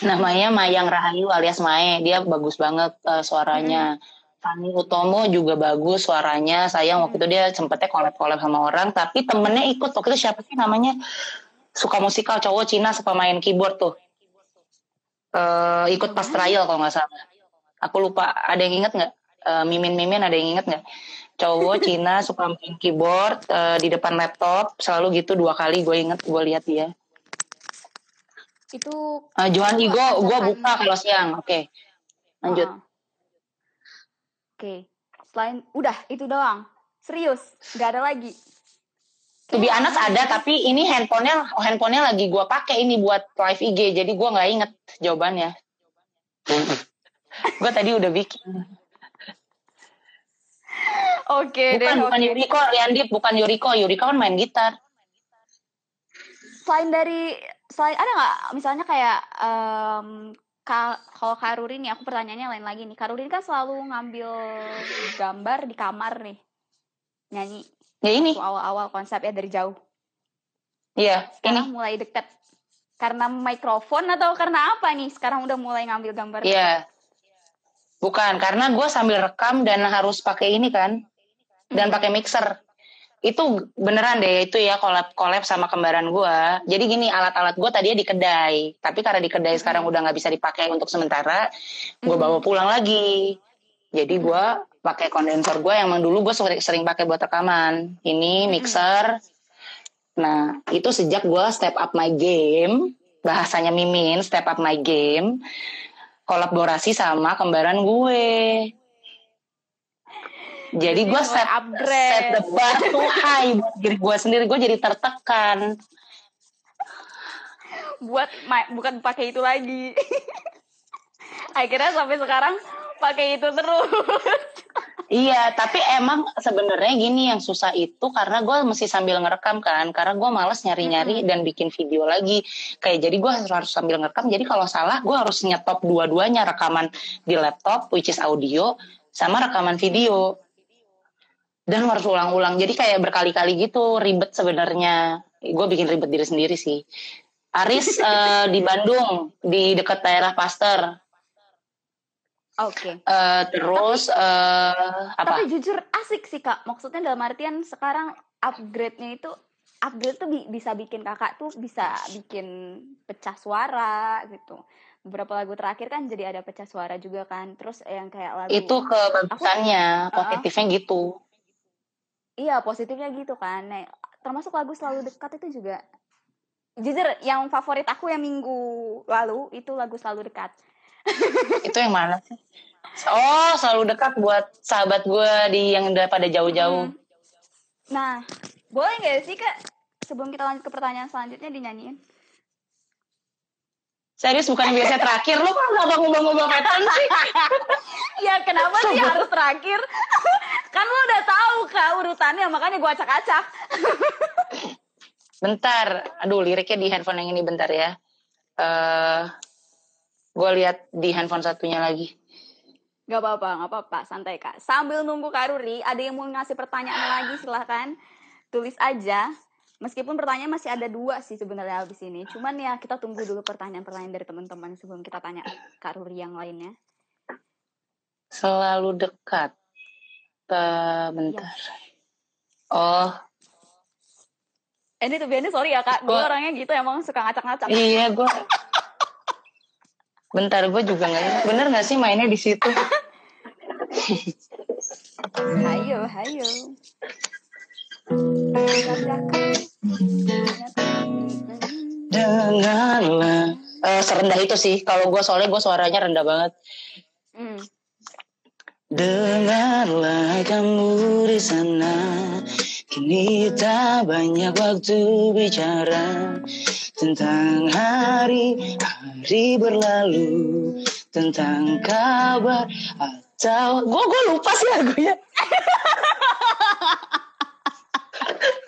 [SPEAKER 3] Namanya Mayang Rahayu alias Mae. Dia bagus banget eh, suaranya. Fani Utomo juga bagus suaranya. Sayang waktu itu dia sempetnya collab-collab sama orang tapi temennya ikut. Waktu itu siapa sih namanya? Suka musikal cowok Cina suka main keyboard tuh. Eh ikut pas trial kalau nggak salah. Aku lupa. Ada yang inget nggak? Eh, Mimin-mimin ada yang inget nggak? Cowok Cina suka main keyboard eh, di depan laptop selalu gitu dua kali gue inget gue lihat dia.
[SPEAKER 2] itu
[SPEAKER 3] Eh, Johan Igo gue buka kalau siang. Oke. Lanjut.
[SPEAKER 2] Ah. Oke, selain udah itu doang. Serius, nggak ada lagi.
[SPEAKER 3] Be honest ada tapi ini handphonenya handphonenya lagi gue pakai ini buat live IG jadi gue nggak inget jawabannya. gue tadi udah bikin.
[SPEAKER 2] Oke deh.
[SPEAKER 3] Bukan bukan
[SPEAKER 2] oke.
[SPEAKER 3] Yuriko, Riandip bukan Yuriko. Yuriko kan main gitar.
[SPEAKER 2] Selain dari selain ada nggak misalnya kayak ka- kalau Karurin nih aku pertanyaannya lain lagi nih. Karurin kan selalu ngambil gambar di kamar nih. Nyanyi
[SPEAKER 3] Ya ini,
[SPEAKER 2] awal-awal konsep ya dari jauh.
[SPEAKER 3] iya ini.
[SPEAKER 2] Mulai deket. Karena mikrofon atau karena apa nih? Sekarang udah mulai ngambil gambar.
[SPEAKER 3] Iya. Bukan, karena gue sambil rekam dan harus pakai ini kan. Dan pakai mixer. Itu beneran deh, itu ya collab-collab sama kembaran gue. Jadi gini, alat-alat gue tadinya di kedai. Tapi karena di kedai sekarang udah nggak bisa dipakai untuk sementara, gue bawa pulang lagi. Jadi gue pakai kondensor gue yang emang dulu gue sering, sering pakai buat rekaman. Ini mixer. Nah, itu sejak gue step up my game, bahasanya Mimin, step up my game kolaborasi sama kembaran gue. Jadi gue set,
[SPEAKER 2] upgrade.
[SPEAKER 3] set the bar too high buat diri gue sendiri. Gue jadi tertekan.
[SPEAKER 2] buat bukan pakai itu lagi. Akhirnya sampai sekarang pakai itu terus.
[SPEAKER 3] Iya, tapi emang sebenarnya gini yang susah itu karena gue mesti sambil ngerekam kan. Karena gue males nyari-nyari dan bikin video lagi. Kayak jadi gue harus, harus sambil ngerekam. Jadi kalau salah gue harus nyetop dua-duanya rekaman di laptop, which is audio, sama rekaman video. Dan harus ulang-ulang. Jadi kayak berkali-kali gitu ribet sebenarnya. Gue bikin ribet diri sendiri sih. Aris eh, di Bandung di dekat daerah Pasteur.
[SPEAKER 2] Oke.
[SPEAKER 3] Eh, terus eh, apa?
[SPEAKER 2] Tapi jujur asik sih kak. Maksudnya dalam artian sekarang upgrade-nya itu upgrade tuh bi- bisa bikin kakak tuh bisa bikin pecah suara gitu. Beberapa lagu terakhir kan jadi ada pecah suara juga kan. Terus yang kayak lagu
[SPEAKER 3] itu kebagusannya positifnya gitu
[SPEAKER 2] Iya positifnya gitu kan. Nah, termasuk lagu selalu dekat itu juga jujur yang favorit aku yang minggu lalu itu lagu selalu dekat.
[SPEAKER 3] itu yang mana sih oh selalu dekat buat sahabat gue di yang udah pada jauh-jauh
[SPEAKER 2] Hmm. Nah, boleh nggak sih kak sebelum kita lanjut ke pertanyaan selanjutnya dinyanyiin?
[SPEAKER 3] Serius bukan biasa terakhir lu kan ngomong ngomong-ngomong pattern sih
[SPEAKER 2] Ya kenapa sih harus terakhir? kan lu udah tahu kak urutannya makanya gua acak-acak.
[SPEAKER 3] bentar aduh liriknya di handphone yang ini bentar ya eh gue lihat di handphone satunya lagi
[SPEAKER 2] Gak apa-apa, gak apa-apa, santai kak. Sambil nunggu Kak Ruri, ada yang mau ngasih pertanyaan lagi silahkan tulis aja. Meskipun pertanyaan masih ada dua sih sebenarnya habis ini. Cuman ya kita tunggu dulu pertanyaan-pertanyaan dari teman-teman sebelum kita tanya Kak Ruri yang lainnya.
[SPEAKER 3] selalu dekat bentar. Oh,
[SPEAKER 2] Eh, Ini tuh Biani sorry ya kak, gue orangnya gitu emang suka ngacak-ngacak.
[SPEAKER 3] iya gue. Bentar, gue juga nggak. Bener nggak sih mainnya di situ?
[SPEAKER 2] Hayo, hayo.
[SPEAKER 3] Dengarlah. Eh, serendah itu sih. Kalau gue soalnya gue suaranya rendah banget.
[SPEAKER 2] Hmm.
[SPEAKER 3] Dengarlah kamu di sana Kini tak banyak waktu bicara Tentang hari-hari berlalu Tentang kabar atau Gue gue lupa sih lagunya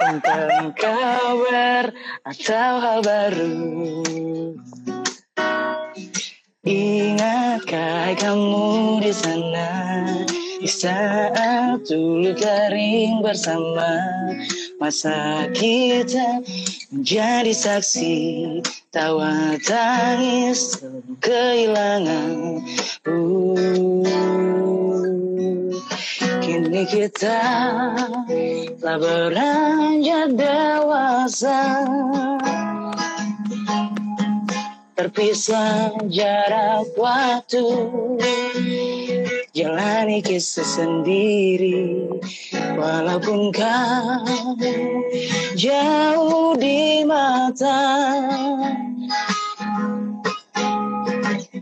[SPEAKER 3] Tentang kabar atau hal baru. Ingatkah kamu di sana? Di saat dulu kering bersama masa kita menjadi saksi. Tawa tangis kehilangan. Uh, kini kita telah beranjak dewasa. Terpisah jarak waktu. Jalani kisah sendiri walaupun kau jauh di mata.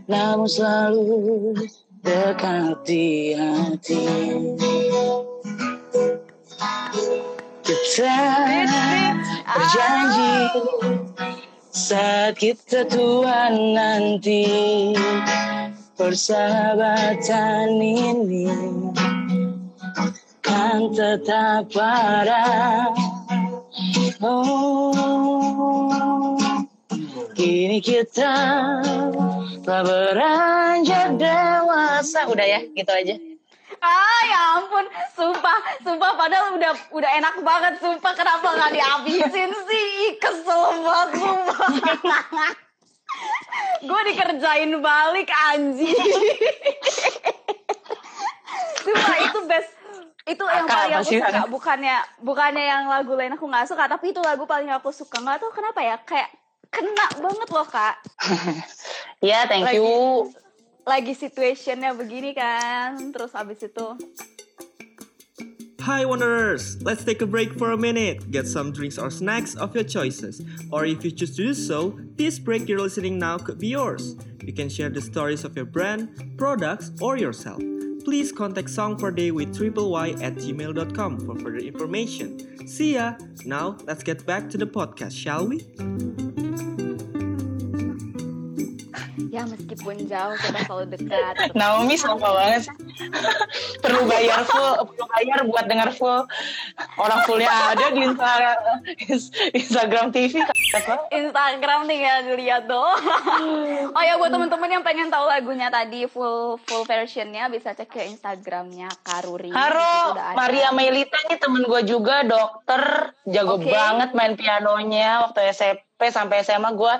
[SPEAKER 3] Namun selalu dekat di hati kita berjanji saat kita tua nanti persahabatan ini kan tetap parah. Oh, kini kita telah beranjak dewasa. Udah ya, gitu aja.
[SPEAKER 2] Ah ya ampun, sumpah, sumpah padahal udah udah enak banget, sumpah kenapa nggak dihabisin sih? Ih, Kesel banget, sumpah. Gue dikerjain balik anjing. sumpah itu best itu yang
[SPEAKER 3] Kakak
[SPEAKER 2] paling aku suka bukannya bukannya yang lagu lain aku nggak suka tapi itu lagu paling aku suka nggak tahu kenapa ya kayak kena banget loh kak
[SPEAKER 3] Ya, thank
[SPEAKER 2] Lagi.
[SPEAKER 3] you.
[SPEAKER 2] lagi situationnya begini kan terus abis itu
[SPEAKER 4] Hi Wanderers! Let's take a break for a minute. Get some drinks or snacks of your choices. Or if you choose to do so, this break you're listening now could be yours. You can share the stories of your brand, products, or yourself. Please contact Song per Day with triple Y at gmail.com for further information. See ya! Now, let's get back to the podcast, shall we?
[SPEAKER 2] Ya meskipun jauh kita selalu dekat
[SPEAKER 3] Naomi sampah banget perlu bayar full, perlu bayar buat denger full. Orang fullnya ada di Insta- Instagram TV.
[SPEAKER 2] Instagram tinggal dilihat doang. oh ya buat temen-temen yang pengen tahu lagunya tadi full full versionnya bisa cek ke Instagramnya Karuri. Ada.
[SPEAKER 3] Maria Melita nih temen gue juga dokter, jago
[SPEAKER 2] Oke.
[SPEAKER 3] banget main pianonya waktu SMP sampai SMA gue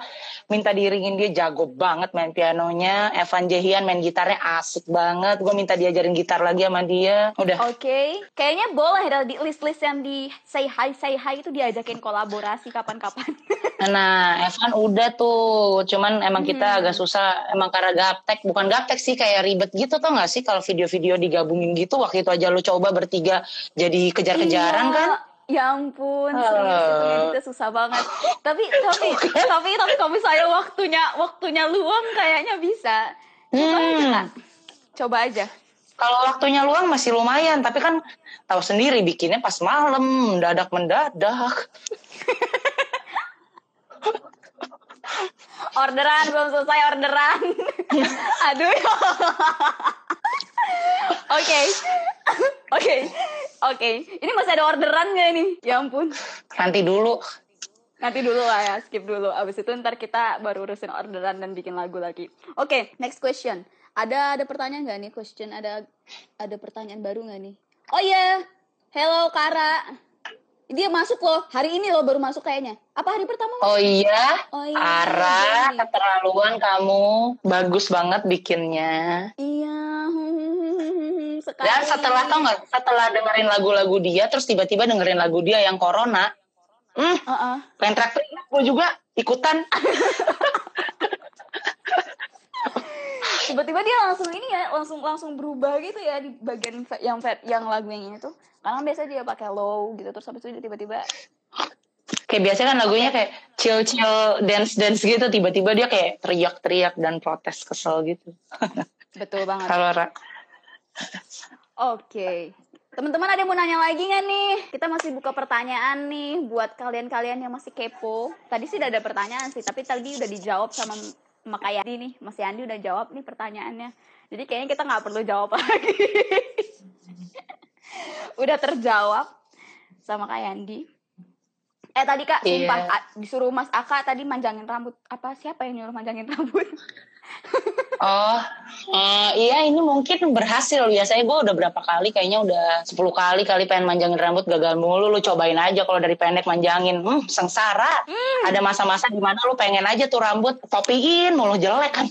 [SPEAKER 3] minta diringin dia jago banget main pianonya. Evan Jehian main gitarnya asik banget. Gue minta diajarin gitar lagi sama dia. Udah.
[SPEAKER 2] Oke, kayaknya boleh di list-list yang di say hi say hi itu diajakin kolaborasi kapan-kapan.
[SPEAKER 3] Nah, Evan udah tuh. Cuman emang kita
[SPEAKER 2] Hmm.
[SPEAKER 3] agak susah. Emang karena gaptek. Bukan gaptek sih, kayak ribet gitu tau gak sih? Kalau video-video digabungin gitu, waktu itu aja lu coba bertiga jadi kejar-kejaran
[SPEAKER 2] Iya.
[SPEAKER 3] kan?
[SPEAKER 2] Ya ampun, serius itu susah banget. Tapi tapi tapi tapi kalau misalnya waktunya waktunya luang kayaknya bisa. Coba aja
[SPEAKER 3] Hmm.
[SPEAKER 2] Kak. Coba aja.
[SPEAKER 3] Kalau waktunya luang masih lumayan, tapi kan tahu sendiri bikinnya pas malam, mendadak mendadak.
[SPEAKER 2] Orderan belum selesai orderan. Aduh. Oke. Oke. Oke. Ini masih ada orderan gak nih? Ya ampun.
[SPEAKER 3] Nanti dulu.
[SPEAKER 2] Nanti dulu lah ya, skip dulu. Abis itu ntar kita baru urusin orderan dan bikin lagu lagi. Oke, next question. Ada ada pertanyaan nggak nih? Question ada ada pertanyaan baru nggak nih? Oh iya, hello Kara. Dia masuk loh, hari ini loh baru masuk kayaknya. Apa hari pertama? Mas?
[SPEAKER 3] Oh iya,
[SPEAKER 2] Oh iya.
[SPEAKER 3] Ara, keterlaluan kamu. Bagus banget bikinnya.
[SPEAKER 2] Iya, sekali.
[SPEAKER 3] Dan setelah tau nggak, setelah dengerin lagu-lagu dia, terus tiba-tiba dengerin lagu dia yang Corona, hmm,
[SPEAKER 2] Heeh.
[SPEAKER 3] pengen teriak gue juga ikutan.
[SPEAKER 2] tiba-tiba dia langsung ini ya langsung langsung berubah gitu ya di bagian yang fat yang lagu yang itu karena biasa dia pakai low gitu terus habis itu dia tiba-tiba
[SPEAKER 3] Kayak biasanya kan lagunya kayak chill-chill dance-dance gitu, tiba-tiba dia kayak teriak-teriak dan protes kesel gitu.
[SPEAKER 2] betul banget
[SPEAKER 3] Kalau
[SPEAKER 2] Oke. Teman-teman ada yang mau nanya lagi nggak nih? Kita masih buka pertanyaan nih buat kalian-kalian yang masih kepo. Tadi sih udah ada pertanyaan sih tapi tadi udah dijawab sama Mak Yandi nih. Mas Yandi udah jawab nih pertanyaannya. Jadi kayaknya kita nggak perlu jawab lagi. Udah terjawab sama Kak Yandi. Eh tadi kak
[SPEAKER 3] Iya.
[SPEAKER 2] sumpah a- disuruh Mas Aka tadi manjangin rambut. Apa siapa yang nyuruh manjangin rambut
[SPEAKER 3] Oh, eh, iya ini mungkin berhasil. Biasanya gue udah berapa kali, kayaknya udah 10 kali kali pengen manjangin rambut gagal mulu. Lu cobain aja kalau dari pendek manjangin. Hmm, sengsara. Ada masa-masa di mana lu pengen aja tuh rambut topiin mulu jelek kan.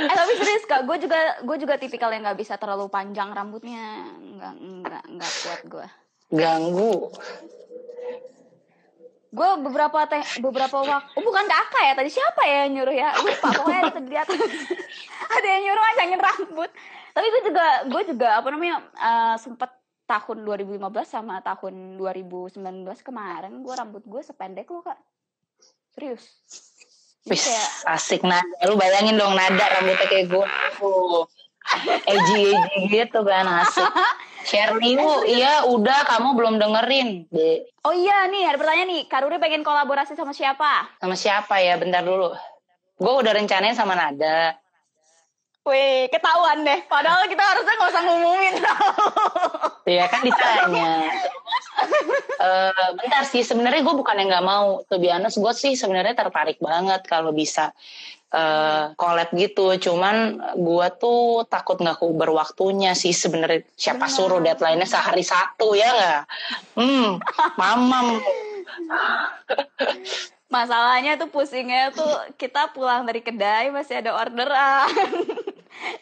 [SPEAKER 2] eh tapi serius kak gue juga gue juga tipikal yang nggak bisa terlalu panjang rambutnya nggak nggak nggak kuat gue
[SPEAKER 3] Ganggu.
[SPEAKER 2] Gue beberapa teh beberapa waktu oh, bukan kakak ya tadi siapa ya yang nyuruh ya? Lupa pokoknya ada di atas ada yang nyuruh manjangin rambut. Tapi gue juga gue juga apa namanya eh, sempet tahun 2015 sama tahun 2019 kemarin gue rambut gue sependek lo kak. Serius.
[SPEAKER 3] Wih,
[SPEAKER 2] kayak
[SPEAKER 3] asik nada. Lu bayangin dong nada rambutnya kayak gue. Uh, Eji-eji gitu kan asik. Shirley lu, iya udah kamu belum dengerin. De,
[SPEAKER 2] oh iya nih ada pertanyaan nih Karuri pengen kolaborasi sama siapa
[SPEAKER 3] sama siapa ya? Bentar dulu. Gue udah rencanain sama Nada.
[SPEAKER 2] Wih, ketahuan deh. Padahal kita harusnya nggak usah ngumumin.
[SPEAKER 3] Iya kan ditanya. Eh bentar sih sebenarnya gue bukan yang nggak mau. Be honest gue sih sebenarnya tertarik banget kalau bisa eh collab gitu. Cuman gue tuh takut nggak kuber waktunya sih sebenarnya. Siapa
[SPEAKER 2] Benar.
[SPEAKER 3] suruh deadline-nya sehari satu ya nggak? Hmm, mamam.
[SPEAKER 2] Masalahnya tuh pusingnya tuh kita pulang dari kedai masih ada orderan.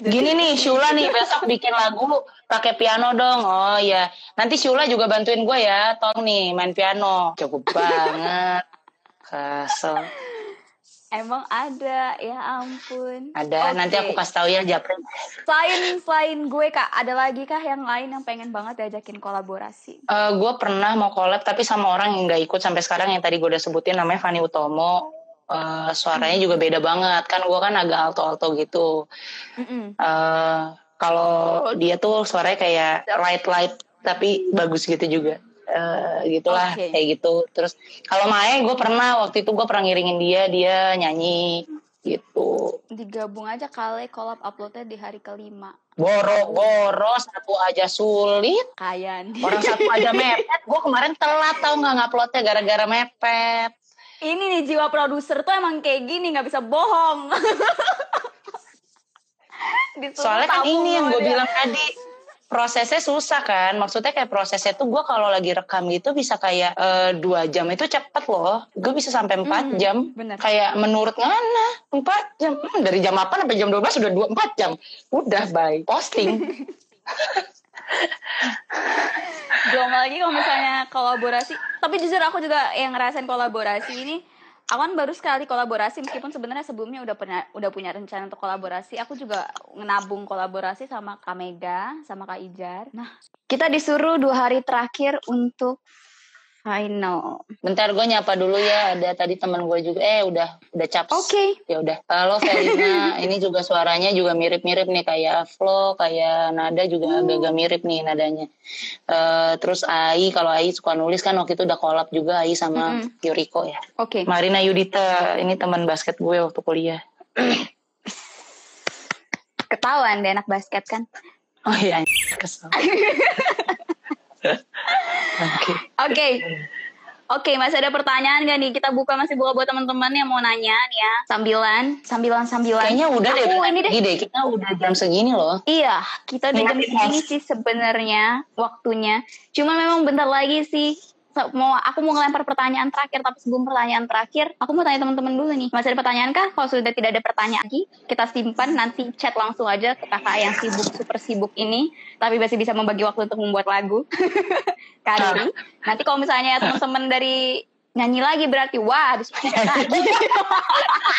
[SPEAKER 2] Jadi-
[SPEAKER 3] Gini nih Shula nih besok bikin lagu pakai piano dong. Oh ya, nanti Shula juga bantuin gue ya. Tolong nih main piano. Cukup banget. Kesel.
[SPEAKER 2] Emang ada, ya ampun.
[SPEAKER 3] Ada,
[SPEAKER 2] Oke.
[SPEAKER 3] nanti aku kasih tahu ya Japri.
[SPEAKER 2] Selain selain gue kak, ada lagi kah yang lain yang pengen banget diajakin kolaborasi?
[SPEAKER 3] Eh gue pernah mau collab tapi sama orang yang nggak ikut sampai sekarang yang tadi gue udah sebutin namanya Fanny Utomo. Eh, suaranya juga beda banget kan gue kan agak alto-alto gitu. Eh kalau dia tuh suaranya kayak light light tapi bagus gitu juga. Eh gitulah
[SPEAKER 2] Oke.
[SPEAKER 3] kayak gitu. Terus kalau Mae gue pernah waktu itu gue pernah ngiringin dia dia nyanyi gitu.
[SPEAKER 2] Digabung aja kali collab uploadnya di hari kelima.
[SPEAKER 3] Boro-boro satu aja sulit.
[SPEAKER 2] Kayak.
[SPEAKER 3] Orang satu aja mepet. Gue kemarin telat tau nggak nguploadnya gara-gara mepet.
[SPEAKER 2] Ini nih jiwa produser tuh emang kayak gini nggak bisa bohong.
[SPEAKER 3] Soalnya kan ini yang gue bilang tadi prosesnya susah kan. Maksudnya kayak prosesnya tuh gue kalau lagi rekam gitu bisa kayak eh, dua jam itu cepet loh. Gue bisa sampai empat
[SPEAKER 2] Hmm,
[SPEAKER 3] jam.
[SPEAKER 2] bener.
[SPEAKER 3] Kayak menurut Ngana empat jam. Hmm, dari jam 8 sampai jam 12 sudah dua empat jam. Udah bye posting.
[SPEAKER 2] Belum lagi kalau misalnya kolaborasi. Tapi jujur aku juga yang ngerasain kolaborasi ini. Aku kan baru sekali kolaborasi meskipun sebenarnya sebelumnya udah punya udah punya rencana untuk kolaborasi. Aku juga nabung kolaborasi sama Kak Mega, sama Kak Ijar. Nah, kita disuruh dua hari terakhir untuk final.
[SPEAKER 3] Bentar gue nyapa dulu ya. Ada tadi teman gue juga. Eh udah udah caps.
[SPEAKER 2] Oke.
[SPEAKER 3] Ya udah. Halo Felina. ini juga suaranya juga mirip-mirip nih kayak Flo, kayak Nada juga agak-agak mirip nih nadanya. Eh terus Ai, kalau Ai suka nulis kan waktu itu udah collab juga Ai sama
[SPEAKER 2] Mm-mm.
[SPEAKER 3] Yuriko ya.
[SPEAKER 2] Oke.
[SPEAKER 3] Marina Yudita, ini teman basket gue waktu kuliah.
[SPEAKER 2] Ketahuan deh anak basket kan.
[SPEAKER 3] Oh iya, kesel. Oke.
[SPEAKER 2] Oke. Oke, masih ada pertanyaan gak nih? Kita buka masih buka buat teman-teman yang mau nanya nih ya. Sambilan, sambilan, sambilan.
[SPEAKER 3] Kayaknya udah deh,
[SPEAKER 2] Aku ini deh.
[SPEAKER 3] deh. Kita udah jam segini loh.
[SPEAKER 2] Iya, kita udah jam segini sih sebenarnya waktunya. Cuma memang bentar lagi sih mau aku mau ngelempar pertanyaan terakhir tapi sebelum pertanyaan terakhir aku mau tanya teman-teman dulu nih. Masih ada pertanyaan kah? Kalau sudah tidak ada pertanyaan lagi kita simpan nanti chat langsung aja ke kakak yang sibuk super sibuk ini. Tapi masih bisa membagi waktu untuk membuat lagu. Kali ini nanti kalau misalnya teman-teman dari nyanyi lagi berarti wah habis nyanyi lagi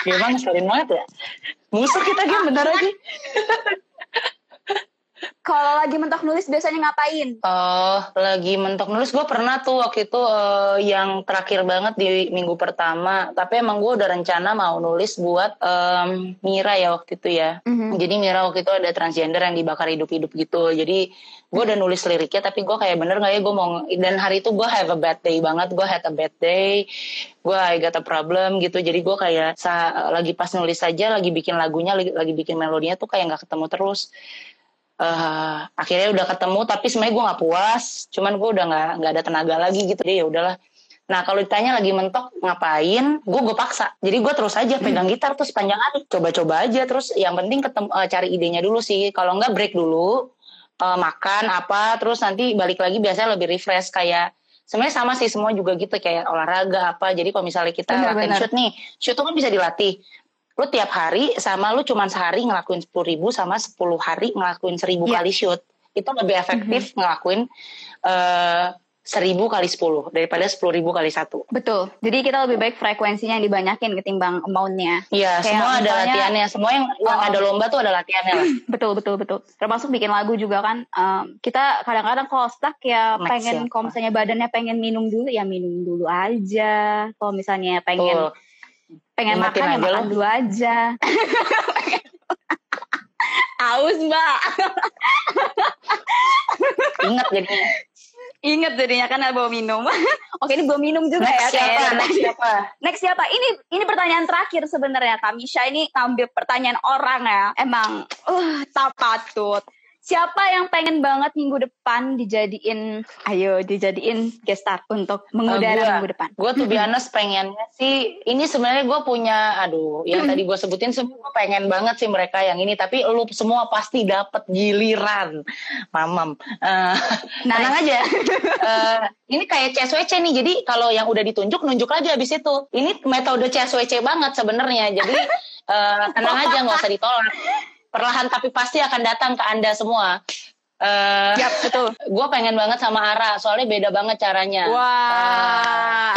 [SPEAKER 3] Gimana sering banget ya. Musuh kita game bentar lagi.
[SPEAKER 2] kalau lagi mentok nulis biasanya ngapain
[SPEAKER 3] Oh, lagi mentok nulis gue pernah tuh waktu itu eh, yang terakhir banget di minggu pertama. Tapi emang gue udah rencana mau nulis buat em, Mira ya waktu itu ya.
[SPEAKER 2] Mhm.
[SPEAKER 3] Jadi Mira waktu itu ada transgender yang dibakar hidup-hidup gitu. Jadi gue udah nulis liriknya tapi gue kayak bener gak ya gue mau dan hari itu gue have a bad day banget. Gue had a bad day. Gue I got a problem gitu. Jadi gue kayak sa- lagi pas nulis aja lagi bikin lagunya lagi, lagi bikin melodinya tuh kayak nggak ketemu terus eh akhirnya udah ketemu tapi sebenarnya gue nggak puas. Cuman gue udah nggak nggak ada tenaga lagi gitu. Deh ya udahlah. Nah kalau ditanya lagi mentok ngapain? Gue gue paksa. Jadi gue terus aja pegang gitar tuh sepanjang hari. Coba-coba aja terus. Yang penting ketemu eh, cari idenya dulu sih. Kalau nggak break dulu. Eh, makan apa terus nanti balik lagi biasanya lebih refresh. Kayak sebenarnya sama sih semua juga gitu. Kayak olahraga apa. Jadi kalau misalnya kita latihan shoot nih shoot tuh kan bisa dilatih lu tiap hari sama lu cuman sehari ngelakuin sepuluh ribu sama 10 hari ngelakuin seribu
[SPEAKER 2] Iya.
[SPEAKER 3] kali shoot. Itu lebih efektif ngelakuin eh seribu kali 10 daripada sepuluh ribu kali satu.
[SPEAKER 2] Betul. Jadi kita lebih baik frekuensinya yang dibanyakin ketimbang amountnya.
[SPEAKER 3] Iya semua ada
[SPEAKER 2] misalnya-
[SPEAKER 3] latihannya. Semua yang, yang
[SPEAKER 2] Oh.
[SPEAKER 3] ada lomba tuh ada latihannya lah.
[SPEAKER 2] Betul betul betul. Termasuk bikin lagu juga kan. Em, kita kadang-kadang kalau stuck ya
[SPEAKER 3] Next
[SPEAKER 2] pengen
[SPEAKER 3] ya.
[SPEAKER 2] kalau misalnya badannya pengen minum dulu ya minum dulu aja. Kalau misalnya pengen
[SPEAKER 3] Tuh.
[SPEAKER 2] Pengen
[SPEAKER 3] Ingetin
[SPEAKER 2] makan ya
[SPEAKER 3] aja
[SPEAKER 2] makan dulu aja. Aus mbak.
[SPEAKER 3] Ingat jadinya.
[SPEAKER 2] Inget jadinya kan ada bawa minum. Oke ini bawa minum juga
[SPEAKER 3] next
[SPEAKER 2] ya
[SPEAKER 3] siapa? Next siapa?
[SPEAKER 2] Next siapa? Ini ini pertanyaan terakhir sebenarnya Kamisha ini ngambil pertanyaan orang ya. Emang uh tak patut. Siapa yang pengen banget minggu depan dijadiin ayo dijadiin guest star untuk mengudara
[SPEAKER 3] Eh, gua.
[SPEAKER 2] minggu depan?
[SPEAKER 3] Gue tuh honest pengennya sih ini sebenarnya gue punya aduh yang tadi gue sebutin semua gue pengen banget sih mereka yang ini tapi lu semua pasti dapat giliran. Mamam. Eh, tenang aja. Eh, ini kayak CSWC nih jadi kalau yang udah ditunjuk nunjuk aja abis itu. Ini metode CSWC banget sebenarnya jadi eh, tenang aja nggak usah ditolak perlahan tapi pasti akan datang ke anda semua. Eh,
[SPEAKER 2] Yap, betul.
[SPEAKER 3] gue pengen banget sama Ara soalnya beda banget caranya.
[SPEAKER 2] Wah.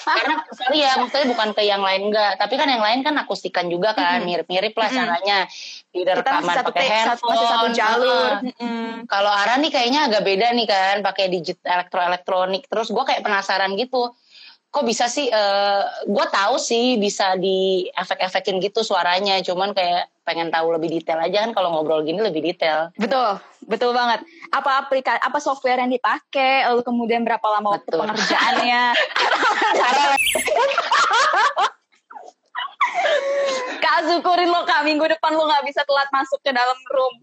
[SPEAKER 3] karena sorry ya maksudnya bukan ke yang lain enggak tapi kan yang lain kan akustikan juga kan mirip-mirip lah caranya.
[SPEAKER 2] Masih
[SPEAKER 3] rekaman
[SPEAKER 2] satu
[SPEAKER 3] pakai
[SPEAKER 2] satu,
[SPEAKER 3] handphone
[SPEAKER 2] masih satu jalur.
[SPEAKER 3] Kalau Ara nih kayaknya agak beda nih kan pakai digit elektro elektronik terus gue kayak penasaran gitu kok bisa sih eh gue tahu sih bisa di efek-efekin gitu suaranya cuman kayak pengen tahu lebih detail aja kan kalau ngobrol gini lebih detail
[SPEAKER 2] Betul, betul banget. Apa aplikasi, apa software yang dipakai, lalu kemudian berapa lama waktu
[SPEAKER 3] Betul.
[SPEAKER 2] pengerjaannya?
[SPEAKER 3] Ara
[SPEAKER 2] Kak syukurin lo kak minggu depan lo nggak bisa telat masuk ke dalam room.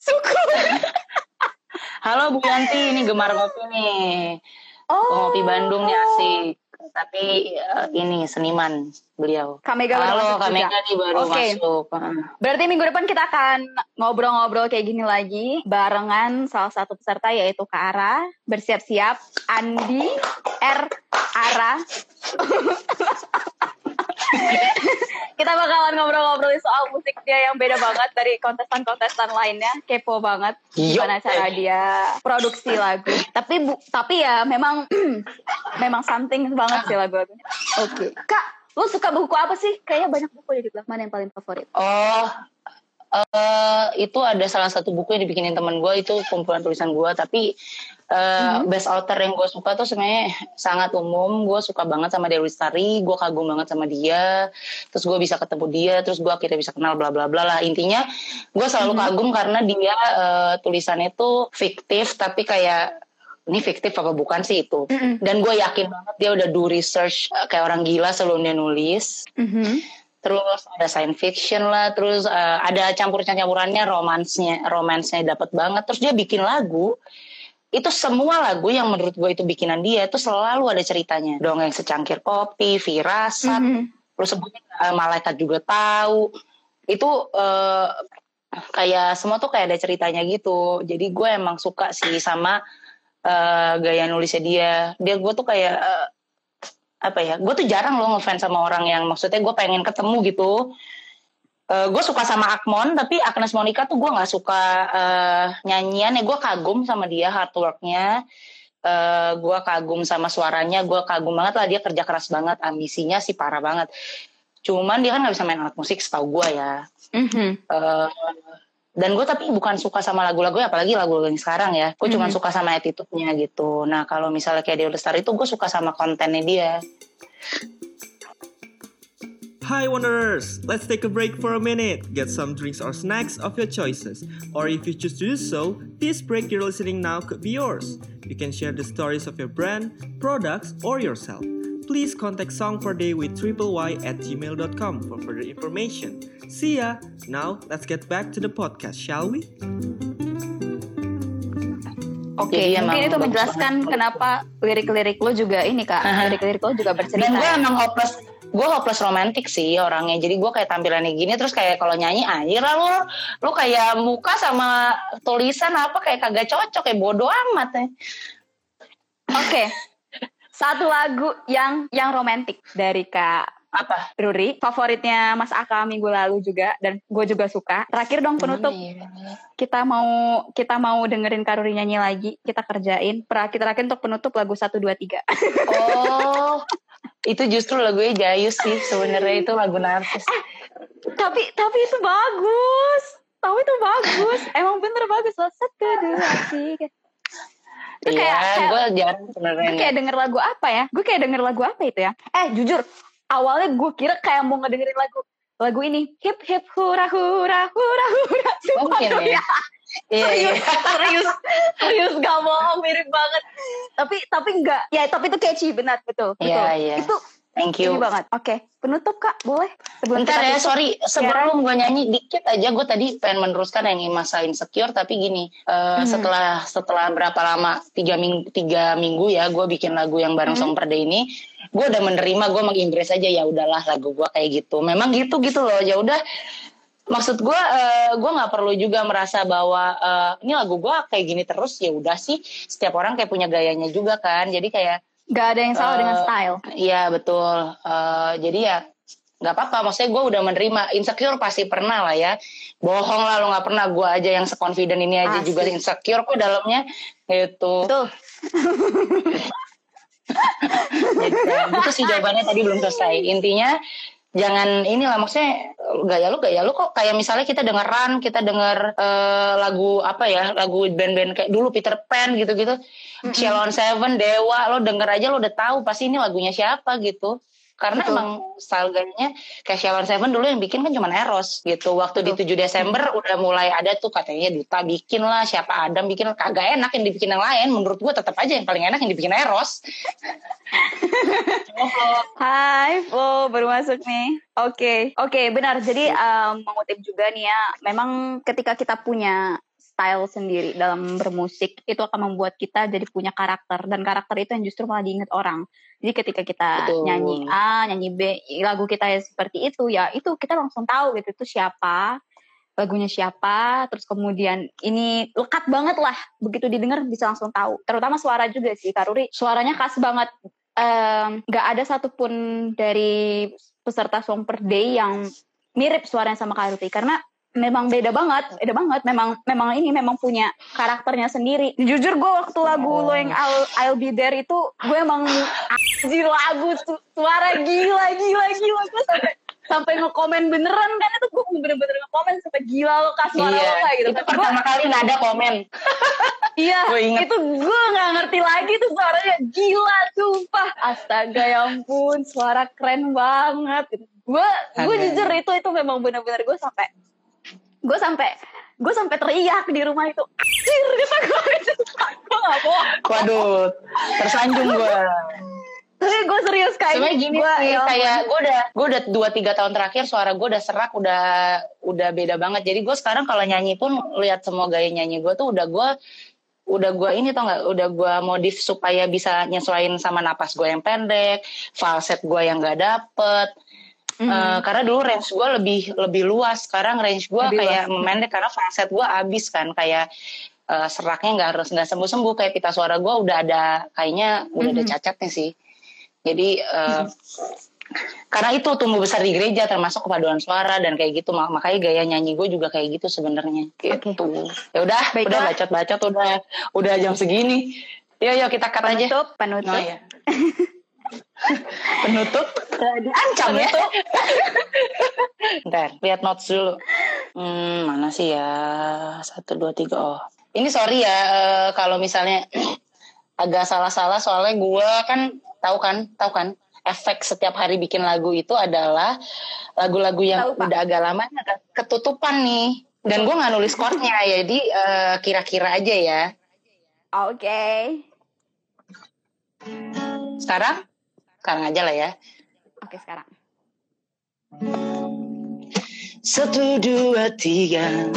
[SPEAKER 2] Syukur.
[SPEAKER 3] halo Bu Yanti ini gemar ngopi nih
[SPEAKER 2] Oh.
[SPEAKER 3] ngopi Bandung nih asik tapi eh, ini seniman beliau
[SPEAKER 2] Kak Mega baru
[SPEAKER 3] Halo,
[SPEAKER 2] masuk
[SPEAKER 3] Kak
[SPEAKER 2] juga.
[SPEAKER 3] Nih baru
[SPEAKER 2] Oke.
[SPEAKER 3] masuk.
[SPEAKER 2] Berarti minggu depan kita akan ngobrol-ngobrol kayak gini lagi barengan salah satu peserta yaitu Kak Ara. Bersiap-siap Andi R Ara. kita bakalan ngobrol-ngobrolin soal musik dia yang beda banget dari kontestan-kontestan lainnya. Kepo banget gimana
[SPEAKER 3] Yup.
[SPEAKER 2] cara dia produksi lagu. Tapi bu, tapi ya memang memang something banget sih lagu-lagunya. Oke. Kak, lu suka buku apa sih? Kayaknya banyak buku ya di belakang. Mana yang paling favorit?
[SPEAKER 3] Oh, eh itu ada salah satu buku yang dibikinin teman gue itu kumpulan tulisan gue, tapi eh, best author yang gue suka tuh sebenarnya sangat umum. Gue suka banget sama Dewi Lestari, gue kagum banget sama dia. Terus gue bisa ketemu dia, terus gue akhirnya bisa kenal bla bla bla lah. Intinya gue selalu kagum karena dia eh, tulisannya tuh fiktif, tapi kayak ini fiktif apa bukan sih itu?
[SPEAKER 2] Mm-mm.
[SPEAKER 3] Dan gue yakin banget dia udah do research eh, kayak orang gila sebelum dia nulis.
[SPEAKER 2] Mhm.
[SPEAKER 3] Terus ada science fiction lah, terus eh, ada campur-campurannya romansnya, romansnya dapat banget. Terus dia bikin lagu, itu semua lagu yang menurut gue itu bikinan dia itu selalu ada ceritanya. Dongeng secangkir kopi, firasat,
[SPEAKER 2] Mhm.
[SPEAKER 3] lu sebutin eh, malaikat juga tahu. Itu eh, kayak semua tuh kayak ada ceritanya gitu. Jadi gue emang suka sih sama uh, gaya nulisnya dia dia gue tuh kayak uh, apa ya gue tuh jarang loh ngefans sama orang yang maksudnya gue pengen ketemu gitu uh, gue suka sama Akmon tapi Agnes Monica tuh gue nggak suka uh, nyanyian. Ya gue kagum sama dia hard worknya. Uh, gue kagum sama suaranya gue kagum banget lah. Dia kerja keras banget ambisinya sih parah banget. Cuman dia kan nggak bisa main alat musik setahu gue ya.
[SPEAKER 2] Mhm.
[SPEAKER 3] Eh, dan gue tapi bukan suka sama lagu-lagu apalagi lagu-lagu yang sekarang ya. Gue cuma
[SPEAKER 2] Mhm.
[SPEAKER 3] suka sama attitude-nya gitu. Nah kalau misalnya kayak Dewa Lestari itu gue suka sama kontennya dia
[SPEAKER 4] Hi Wanderers! Let's take a break for a minute. Get some drinks or snacks of your choices. Or if you choose to do so, this break you're listening now could be yours. You can share the stories of your brand, products, or yourself. Please contact Song per Day with triple Y at gmail.com for further information. See ya! Now, let's get back to the podcast, shall we?
[SPEAKER 2] Oke,
[SPEAKER 3] Jadi
[SPEAKER 2] mungkin
[SPEAKER 3] emang
[SPEAKER 2] itu menjelaskan kenapa lirik-lirik lo juga ini kak, lirik-lirik lo juga bercerita.
[SPEAKER 3] dan gue emang hopeless gue hopeless romantic sih orangnya. Jadi gue kayak tampilannya gini terus kayak kalau nyanyi anjir lah lu. Lu kayak muka sama tulisan apa kayak kagak cocok kayak bodoh amat ya.
[SPEAKER 2] Oke, satu lagu yang yang romantis dari kak
[SPEAKER 3] apa?
[SPEAKER 2] Ruri, favoritnya Mas Aka minggu lalu juga dan gue juga suka. Terakhir dong penutup.
[SPEAKER 3] Ya?
[SPEAKER 2] kita mau kita mau dengerin Kak Ruri nyanyi lagi, kita kerjain. Terakhir terakhir untuk penutup lagu 1 2 3.
[SPEAKER 3] Oh, itu justru lagunya Jayus sih sebenarnya itu lagu narsis.
[SPEAKER 2] tapi tapi itu bagus. Tapi itu bagus. Emang bener bagus loh. Satu dua tiga. Itu
[SPEAKER 3] Iya,
[SPEAKER 2] kayak, kayak
[SPEAKER 3] gue jarang
[SPEAKER 2] gue
[SPEAKER 3] sebenarnya.
[SPEAKER 2] kayak denger lagu apa ya? Gue kayak denger lagu apa itu ya? Eh jujur, awalnya gue kira kayak mau ngedengerin lagu lagu ini hip hip hura hura hura hura Sumpah
[SPEAKER 3] Mungkin ya. Iya, iya.
[SPEAKER 2] serius serius serius gak bohong mirip banget tapi tapi enggak ya tapi itu catchy benar betul
[SPEAKER 3] Iya, iya.
[SPEAKER 2] itu
[SPEAKER 3] Thank
[SPEAKER 2] ini
[SPEAKER 3] you.
[SPEAKER 2] banget oke penutup kak boleh sebelum
[SPEAKER 3] Bentar ya,
[SPEAKER 2] tutup.
[SPEAKER 3] sorry. Sebelum gue nyanyi dikit aja, gue tadi pengen meneruskan yang masa insecure. Tapi gini, eh,
[SPEAKER 2] Mhm.
[SPEAKER 3] setelah setelah berapa lama tiga minggu tiga minggu ya, gue bikin lagu yang bareng
[SPEAKER 2] Mhm.
[SPEAKER 3] Song Per Day ini, gue udah menerima, gue mengimbres aja ya udahlah lagu gue kayak gitu. Memang gitu gitu loh, ya udah. Maksud gue, eh, gue nggak perlu juga merasa bahwa eh, ini lagu gue kayak gini terus ya udah sih. Setiap orang kayak punya gayanya juga kan. Jadi kayak
[SPEAKER 2] nggak ada yang salah
[SPEAKER 3] Eh,
[SPEAKER 2] dengan style
[SPEAKER 3] Iya betul. Eh, jadi ya nggak apa-apa. Maksudnya gue udah menerima insecure pasti pernah lah ya. Bohong lah lo nggak pernah. Gue aja yang seconfident ini aja
[SPEAKER 2] Pasti.
[SPEAKER 3] juga insecure kok dalamnya. Gitu.
[SPEAKER 2] betul
[SPEAKER 3] gitu. Gitu sih jawabannya tadi belum selesai. Intinya jangan inilah maksudnya gaya lu gaya lu kok. Kayak misalnya kita dengeran kita denger eh, lagu apa ya lagu band-band kayak dulu Peter Pan gitu-gitu. Shalon Seven Dewa lo denger aja lo udah tahu pasti ini lagunya siapa gitu karena
[SPEAKER 2] Betul.
[SPEAKER 3] emang style gayanya kayak Shalon Seven dulu yang bikin kan cuma Eros gitu waktu di 7 Desember udah mulai ada tuh katanya Duta bikin lah siapa Adam bikin kagak enak yang dibikin yang lain menurut gua tetap aja yang paling enak yang dibikin Eros
[SPEAKER 2] Hai, Flo, baru masuk nih. Oke, oke, benar. Jadi em, mengutip juga nih ya, memang ketika kita punya style sendiri dalam bermusik, itu akan membuat kita jadi punya karakter. Dan karakter itu yang justru malah diingat orang. Jadi ketika kita
[SPEAKER 3] Betul.
[SPEAKER 2] nyanyi A, nyanyi B, lagu kita ya seperti itu, ya itu kita langsung tahu gitu, itu siapa, lagunya siapa, terus kemudian ini lekat banget lah, begitu didengar bisa langsung tahu. Terutama suara juga sih, Karuri, suaranya khas banget nggak ada satupun dari peserta Song Per Day yang mirip suaranya sama Kak Ruti karena memang beda banget, beda banget. Memang memang ini memang punya karakternya sendiri. Jujur gue waktu lagu lo yang I'll, I'll Be There itu gue emang anjir lagu su- suara gila gila gila gue sampai sampai ngekomen beneran kan itu gue bener-bener ngekomen sampai gila lo kasih suara lo kayak gitu.
[SPEAKER 3] itu
[SPEAKER 2] gua-
[SPEAKER 3] pertama kali nggak ada komen
[SPEAKER 2] Iya, itu gue nggak ngerti lagi tuh suaranya gila, sumpah. Astaga, ya ampun, suara keren banget. Gue, gue jujur itu itu memang benar-benar gue sampai, gue sampai, gue sampai teriak di rumah itu. Anjir, kata gue itu, gue nggak bohong.
[SPEAKER 3] waduh tersanjung gue
[SPEAKER 2] Tapi gue serius kayak
[SPEAKER 3] Sebenarnya gini
[SPEAKER 2] Gua,
[SPEAKER 3] sih,
[SPEAKER 2] ya
[SPEAKER 3] kayak gue udah gue udah dua tiga tahun terakhir suara gue udah serak, udah udah beda banget. Jadi gue sekarang kalau nyanyi pun lihat semua gaya nyanyi gue tuh udah gue udah gue ini tau nggak, udah gue modif supaya bisa nyesuaiin sama napas gue yang pendek, falset gue yang gak dapet.
[SPEAKER 2] Mhm.
[SPEAKER 3] Eh, karena dulu range gue lebih lebih luas, sekarang range gue kayak
[SPEAKER 2] luas.
[SPEAKER 3] memendek karena falset gue abis kan. Kayak eh, seraknya nggak harus nggak sembuh sembuh kayak pita suara gue udah ada kayaknya udah ada
[SPEAKER 2] Mhm.
[SPEAKER 3] cacatnya sih. Jadi eh, karena itu tumbuh besar di gereja termasuk kepaduan suara dan kayak gitu. Mak- makanya gaya nyanyi gue juga kayak gitu sebenarnya. Gitu. Ya udah udah bacot bacot udah udah jam segini. Yuk yuk kita cut aja.
[SPEAKER 2] Penutup, penutup.
[SPEAKER 3] Oh, ya. penutup diancam ya Ntar, lihat notes dulu. Hmm, mana sih ya? Satu, dua, tiga. Oh, ini sorry ya eh, kalau misalnya agak salah-salah soalnya gue kan tahu kan, tahu kan efek setiap hari bikin lagu itu adalah lagu-lagu yang
[SPEAKER 2] Tahu, Pak.
[SPEAKER 3] udah agak lama ketutupan nih. Dan gue nggak nulis chordnya, jadi eh, kira-kira aja ya.
[SPEAKER 2] Oke.
[SPEAKER 3] Sekarang, sekarang aja lah ya.
[SPEAKER 2] Oke, sekarang.
[SPEAKER 3] Satu, dua, tiga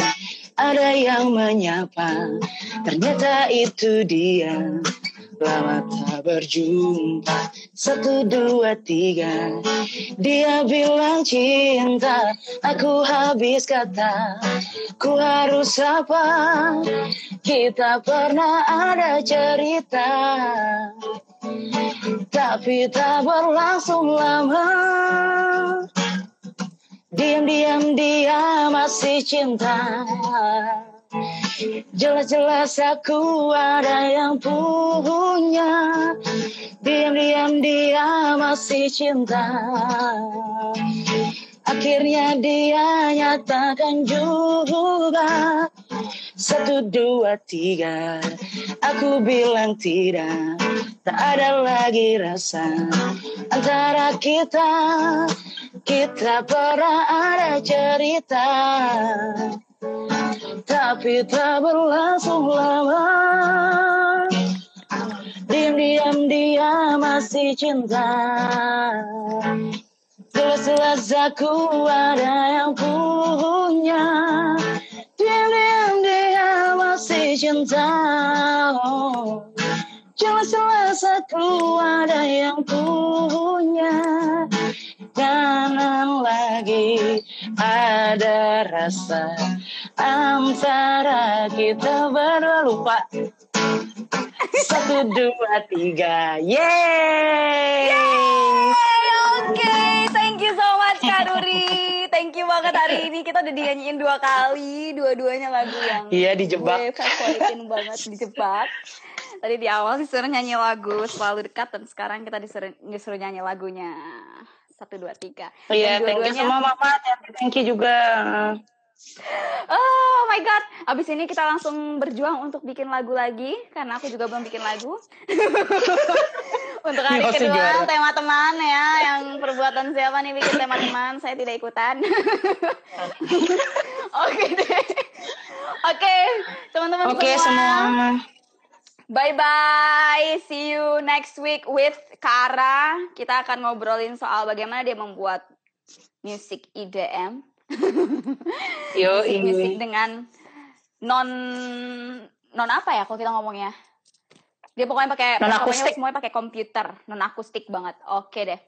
[SPEAKER 3] Ada yang menyapa Ternyata itu dia Lama tak berjumpa. Satu, dua, tiga. Dia bilang cinta Aku habis kata. Ku harus apa? Kita pernah ada cerita. Tapi tak berlangsung lama. Diam-diam dia masih cinta Jelas-jelas aku ada yang punya. Diam-diam dia masih cinta. Akhirnya dia nyatakan juga. Satu, dua, tiga. Aku bilang tidak. Tak ada lagi rasa Antara kita. Kita pernah ada cerita Tapi tak berlangsung lama. Diam-diam dia masih cinta. Jelas-jelas aku ada yang punya. Diam-diam dia masih cinta. Oh. Jelas-jelas aku ada yang punya Jangan lagi ada rasa Antara kita berdua lupa Satu, dua, tiga Yeay
[SPEAKER 2] Hey, Oke, thank you so much Kak Ruri. Thank you banget hari ini kita udah dinyanyiin dua kali, dua-duanya lagu yang
[SPEAKER 3] Iya, dijebak.
[SPEAKER 2] gue favoritin banget dijebak. Tadi di awal disuruh nyanyi lagu selalu dekat dan sekarang kita disuruh disuruh nyanyi lagunya satu dua tiga.
[SPEAKER 3] Iya,
[SPEAKER 2] Dan
[SPEAKER 3] thank you semua mama Thank you juga
[SPEAKER 2] Oh my god, abis ini kita langsung berjuang untuk bikin lagu lagi karena aku juga belum bikin lagu. untuk hari kedua tema teman ya, yang perbuatan siapa nih bikin tema teman, saya tidak ikutan. Oke deh. Oke, teman-teman
[SPEAKER 3] Oke semua
[SPEAKER 2] Bye bye. See you next week with Kara. Kita akan ngobrolin soal bagaimana dia membuat musik IDM.
[SPEAKER 3] Yo
[SPEAKER 2] Musik-musik
[SPEAKER 3] ini
[SPEAKER 2] dengan non non apa ya kalau kita ngomongnya? Dia pokoknya pakai
[SPEAKER 3] Non akustik.
[SPEAKER 2] semuanya pakai komputer, non akustik banget. Oke deh.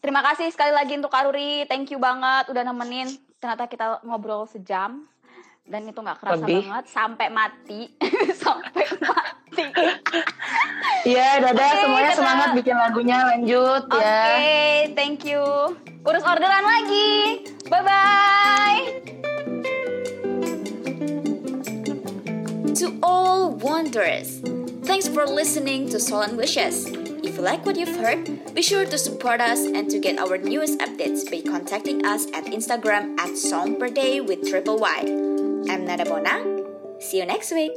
[SPEAKER 2] Terima kasih sekali lagi untuk Karuri. Thank you banget udah nemenin. Ternyata kita ngobrol sejam dan itu nggak kerasa
[SPEAKER 3] Lebih.
[SPEAKER 2] banget sampai mati, sampai mati.
[SPEAKER 3] Iya dadah
[SPEAKER 2] Oke,
[SPEAKER 3] semuanya
[SPEAKER 2] kita-
[SPEAKER 3] semangat bikin lagunya lanjut
[SPEAKER 2] Oke,
[SPEAKER 3] ya
[SPEAKER 2] thank you. Urus orderan lagi. Bye bye.
[SPEAKER 5] To all wanderers, thanks for listening to Soul and Wishes. If you like what you've heard, be sure to support us and to get our newest updates by contacting us at Instagram at Song Per Day with Triple Y. I'm Nada Bona. See you next week.